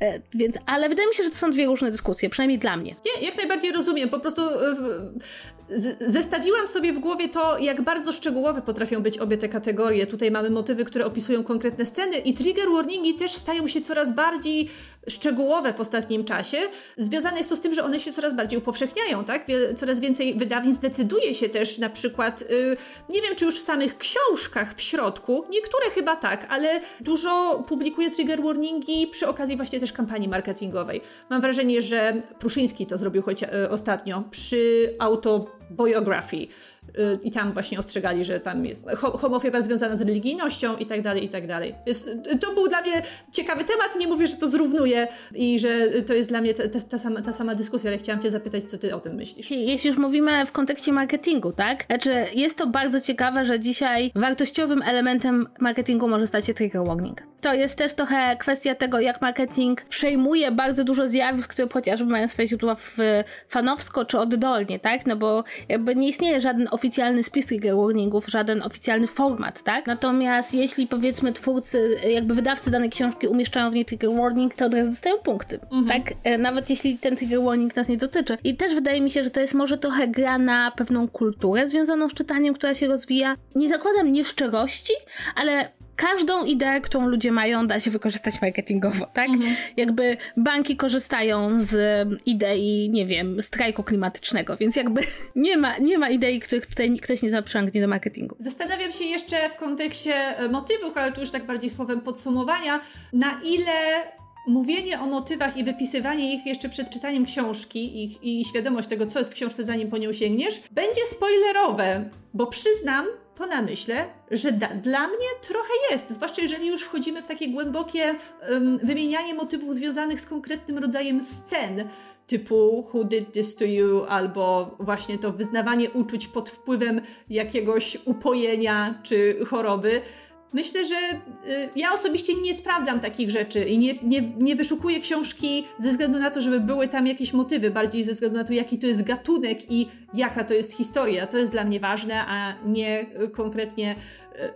e, więc, ale wydaje mi się, że to są dwie różne dyskusje, przynajmniej dla mnie. Nie, jak najbardziej rozumiem, po prostu e, zestawiłam sobie w głowie to, jak bardzo szczegółowe potrafią być obie te kategorie. Tutaj mamy motywy, które opisują konkretne sceny i trigger warningi też stają się coraz bardziej szczegółowe w ostatnim czasie. Związane jest to z tym, że one się coraz bardziej upowszechniają, tak? Coraz więcej wydawnictw decyduje się też na przykład, yy, nie wiem czy już w samych książkach w środku, niektóre chyba tak, ale dużo publikuje trigger warningi przy okazji właśnie też kampanii marketingowej. Mam wrażenie, że Pruszyński to zrobił choć, yy, ostatnio przy autobiografii i tam właśnie ostrzegali, że tam jest homofobia związana z religijnością i tak dalej, i tak dalej. Więc to był dla mnie ciekawy temat. Nie mówię, że to zrównuje i że to jest dla mnie ta, ta, ta, sama, ta sama dyskusja, ale chciałam Cię zapytać, co Ty o tym myślisz. Jeśli już mówimy w kontekście marketingu, tak? Znaczy, jest to bardzo ciekawe, że dzisiaj wartościowym elementem marketingu może stać się trigger warning. To jest też trochę kwestia tego, jak marketing przejmuje bardzo dużo zjawisk, które chociażby mają swoje źródła w fanowsko czy oddolnie, tak? No bo jakby nie istnieje żaden oficjalny spis trigger warningów, żaden oficjalny format, tak? Natomiast jeśli powiedzmy twórcy, jakby wydawcy danej książki umieszczają w niej trigger warning, to od razu dostają punkty, mhm. tak? E, nawet jeśli ten trigger warning nas nie dotyczy. I też wydaje mi się, że to jest może trochę gra na pewną kulturę związaną z czytaniem, która się rozwija. Nie zakładam nieszczerości, ale każdą ideę, którą ludzie mają, da się wykorzystać marketingowo, tak? Mhm. Jakby banki korzystają z idei, nie wiem, strajku klimatycznego, więc jakby *laughs* nie ma, nie ma idei, których tutaj ktoś nie zaprzęgnie do marketingu. Zastanawiam się jeszcze w kontekście e, motywów, ale tu już tak bardziej słowem podsumowania, na ile mówienie o motywach i wypisywanie ich jeszcze przed czytaniem książki i, i świadomość tego, co jest w książce, zanim po nią sięgniesz, będzie spoilerowe, bo przyznam, po namyśle, że da, dla mnie trochę jest, zwłaszcza jeżeli już wchodzimy w takie głębokie um, wymienianie motywów związanych z konkretnym rodzajem scen, typu Who did this to you? albo właśnie to wyznawanie uczuć pod wpływem jakiegoś upojenia czy choroby. Myślę, że y, ja osobiście nie sprawdzam takich rzeczy i nie, nie, nie wyszukuję książki ze względu na to, żeby były tam jakieś motywy, bardziej ze względu na to, jaki to jest gatunek i jaka to jest historia. To jest dla mnie ważne, a nie konkretnie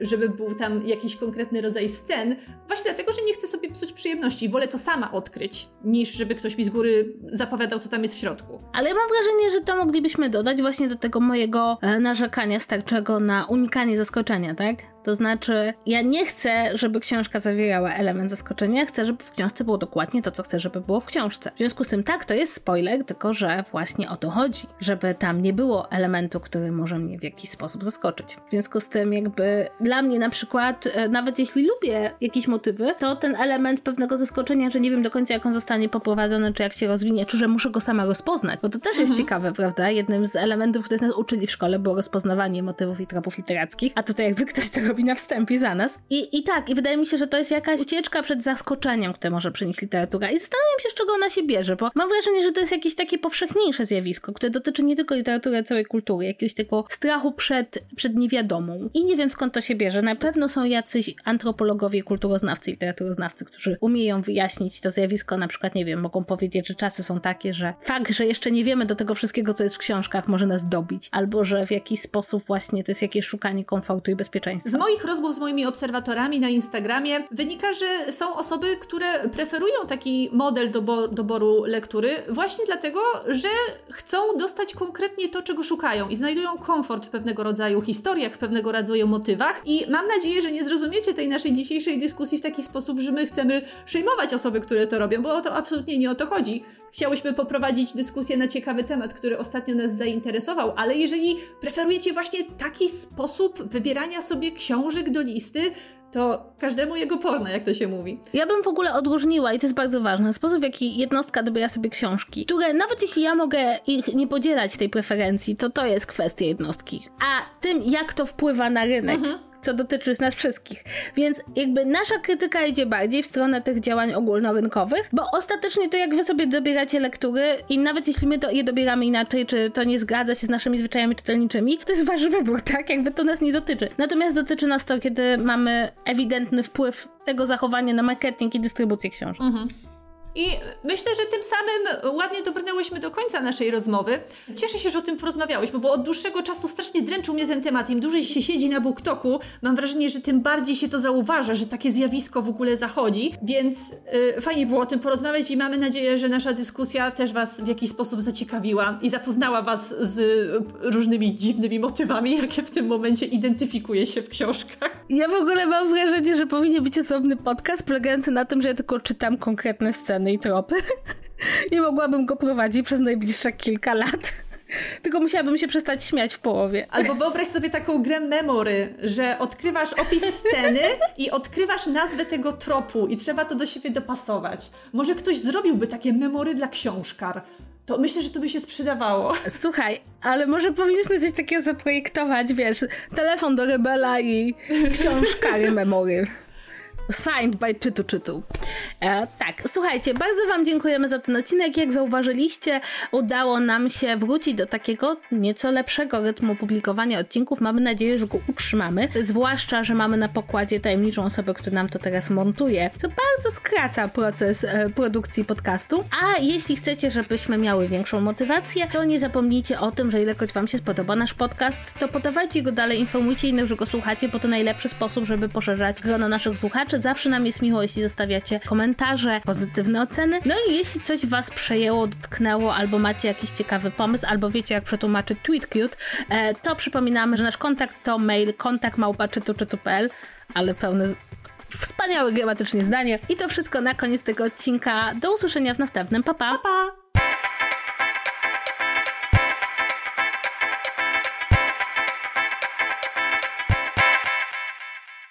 żeby był tam jakiś konkretny rodzaj scen, właśnie dlatego, że nie chcę sobie psuć przyjemności. Wolę to sama odkryć, niż żeby ktoś mi z góry zapowiadał, co tam jest w środku. Ale mam wrażenie, że to moglibyśmy dodać właśnie do tego mojego e, narzekania starczego na unikanie zaskoczenia, tak? To znaczy, ja nie chcę, żeby książka zawierała element zaskoczenia, chcę, żeby w książce było dokładnie to, co chcę, żeby było w książce. W związku z tym, tak, to jest spoiler, tylko że właśnie o to chodzi, żeby tam nie było elementu, który może mnie w jakiś sposób zaskoczyć. W związku z tym, jakby dla mnie na przykład, e, nawet jeśli lubię jakieś motywy, to ten element pewnego zaskoczenia, że nie wiem do końca jak on zostanie poprowadzony, czy jak się rozwinie, czy że muszę go sama rozpoznać, bo to też jest mhm. ciekawe, prawda? Jednym z elementów, których nas uczyli w szkole było rozpoznawanie motywów i tropów literackich, a tutaj jakby ktoś tego zrobi na wstępie za nas. I, I tak, i wydaje mi się, że to jest jakaś ucieczka przed zaskoczeniem, które może przynieść literatura. I zastanawiam się, z czego ona się bierze, bo mam wrażenie, że to jest jakieś takie powszechniejsze zjawisko, które dotyczy nie tylko literatury, całej kultury, jakiegoś tego strachu przed, przed niewiadomą. I nie wiem skąd to się bierze. Na pewno są jacyś antropologowie, kulturoznawcy, literaturoznawcy, którzy umieją wyjaśnić to zjawisko, na przykład, nie wiem, mogą powiedzieć, że czasy są takie, że fakt, że jeszcze nie wiemy do tego wszystkiego, co jest w książkach, może nas dobić, albo że w jakiś sposób właśnie to jest jakieś szukanie komfortu i bezpieczeństwa. Moich rozmów z moimi obserwatorami na Instagramie wynika, że są osoby, które preferują taki model dobo doboru lektury właśnie dlatego, że chcą dostać konkretnie to, czego szukają i znajdują komfort w pewnego rodzaju historiach, w pewnego rodzaju motywach i mam nadzieję, że nie zrozumiecie tej naszej dzisiejszej dyskusji w taki sposób, że my chcemy szejmować osoby, które to robią, bo to absolutnie nie o to chodzi. Chciałyśmy poprowadzić dyskusję na ciekawy temat, który ostatnio nas zainteresował, ale jeżeli preferujecie właśnie taki sposób wybierania sobie książek do listy, to każdemu jego porno, jak to się mówi. Ja bym w ogóle odróżniła, i to jest bardzo ważne, sposób, w jaki jednostka dobiera sobie książki, które nawet jeśli ja mogę ich nie podzielać tej preferencji, to to jest kwestia jednostki. A tym, jak to wpływa na rynek. Mhm co dotyczy nas wszystkich. Więc jakby nasza krytyka idzie bardziej w stronę tych działań ogólnorynkowych, bo ostatecznie to jak wy sobie dobieracie lektury i nawet jeśli my to je dobieramy inaczej, czy to nie zgadza się z naszymi zwyczajami czytelniczymi, to jest wasz wybór, *laughs* tak? Jakby to nas nie dotyczy. Natomiast dotyczy nas to, kiedy mamy ewidentny wpływ tego zachowania na marketing i dystrybucję książek. Mhm. I myślę, że tym samym ładnie dobrnęłyśmy do końca naszej rozmowy. Cieszę się, że o tym porozmawiałyśmy, bo od dłuższego czasu strasznie dręczył mnie ten temat. Im dłużej się siedzi na BookToku, mam wrażenie, że tym bardziej się to zauważa, że takie zjawisko w ogóle zachodzi. Więc yy, fajnie było o tym porozmawiać i mamy nadzieję, że nasza dyskusja też Was w jakiś sposób zaciekawiła i zapoznała Was z różnymi dziwnymi motywami, jakie w tym momencie identyfikuje się w książkach. Ja w ogóle mam wrażenie, że powinien być osobny podcast polegający na tym, że ja tylko czytam konkretne sceny i tropy. *laughs* Nie mogłabym go prowadzić przez najbliższe kilka lat. *laughs* Tylko musiałabym się przestać śmiać w połowie. Albo wyobraź sobie taką grę memory, że odkrywasz opis sceny i odkrywasz nazwę tego tropu i trzeba to do siebie dopasować. Może ktoś zrobiłby takie memory dla książkar. To myślę, że to by się sprzedawało. Słuchaj, ale może powinniśmy coś takiego zaprojektować, wiesz, telefon do rebela i książkary memory. Signed by Czytu Czytu. E, tak, słuchajcie, bardzo Wam dziękujemy za ten odcinek. Jak zauważyliście, udało nam się wrócić do takiego nieco lepszego rytmu publikowania odcinków. Mamy nadzieję, że go utrzymamy. Zwłaszcza, że mamy na pokładzie tajemniczą osobę, która nam to teraz montuje, co bardzo skraca proces e, produkcji podcastu. A jeśli chcecie, żebyśmy miały większą motywację, to nie zapomnijcie o tym, że ilekroć Wam się spodoba nasz podcast, to podawajcie go dalej, informujcie innych, że go słuchacie, bo to najlepszy sposób, żeby poszerzać grono naszych słuchaczy Zawsze nam jest miło, jeśli zostawiacie komentarze, pozytywne oceny. No i jeśli coś Was przejęło, dotknęło, albo macie jakiś ciekawy pomysł, albo wiecie, jak przetłumaczyć tweetcute, e, to przypominamy, że nasz kontakt to mail kontakt.małpa.czytu.pl, ale pełne wspaniałe gramatycznie zdanie. I to wszystko na koniec tego odcinka. Do usłyszenia w następnym. Pa, pa! pa, pa.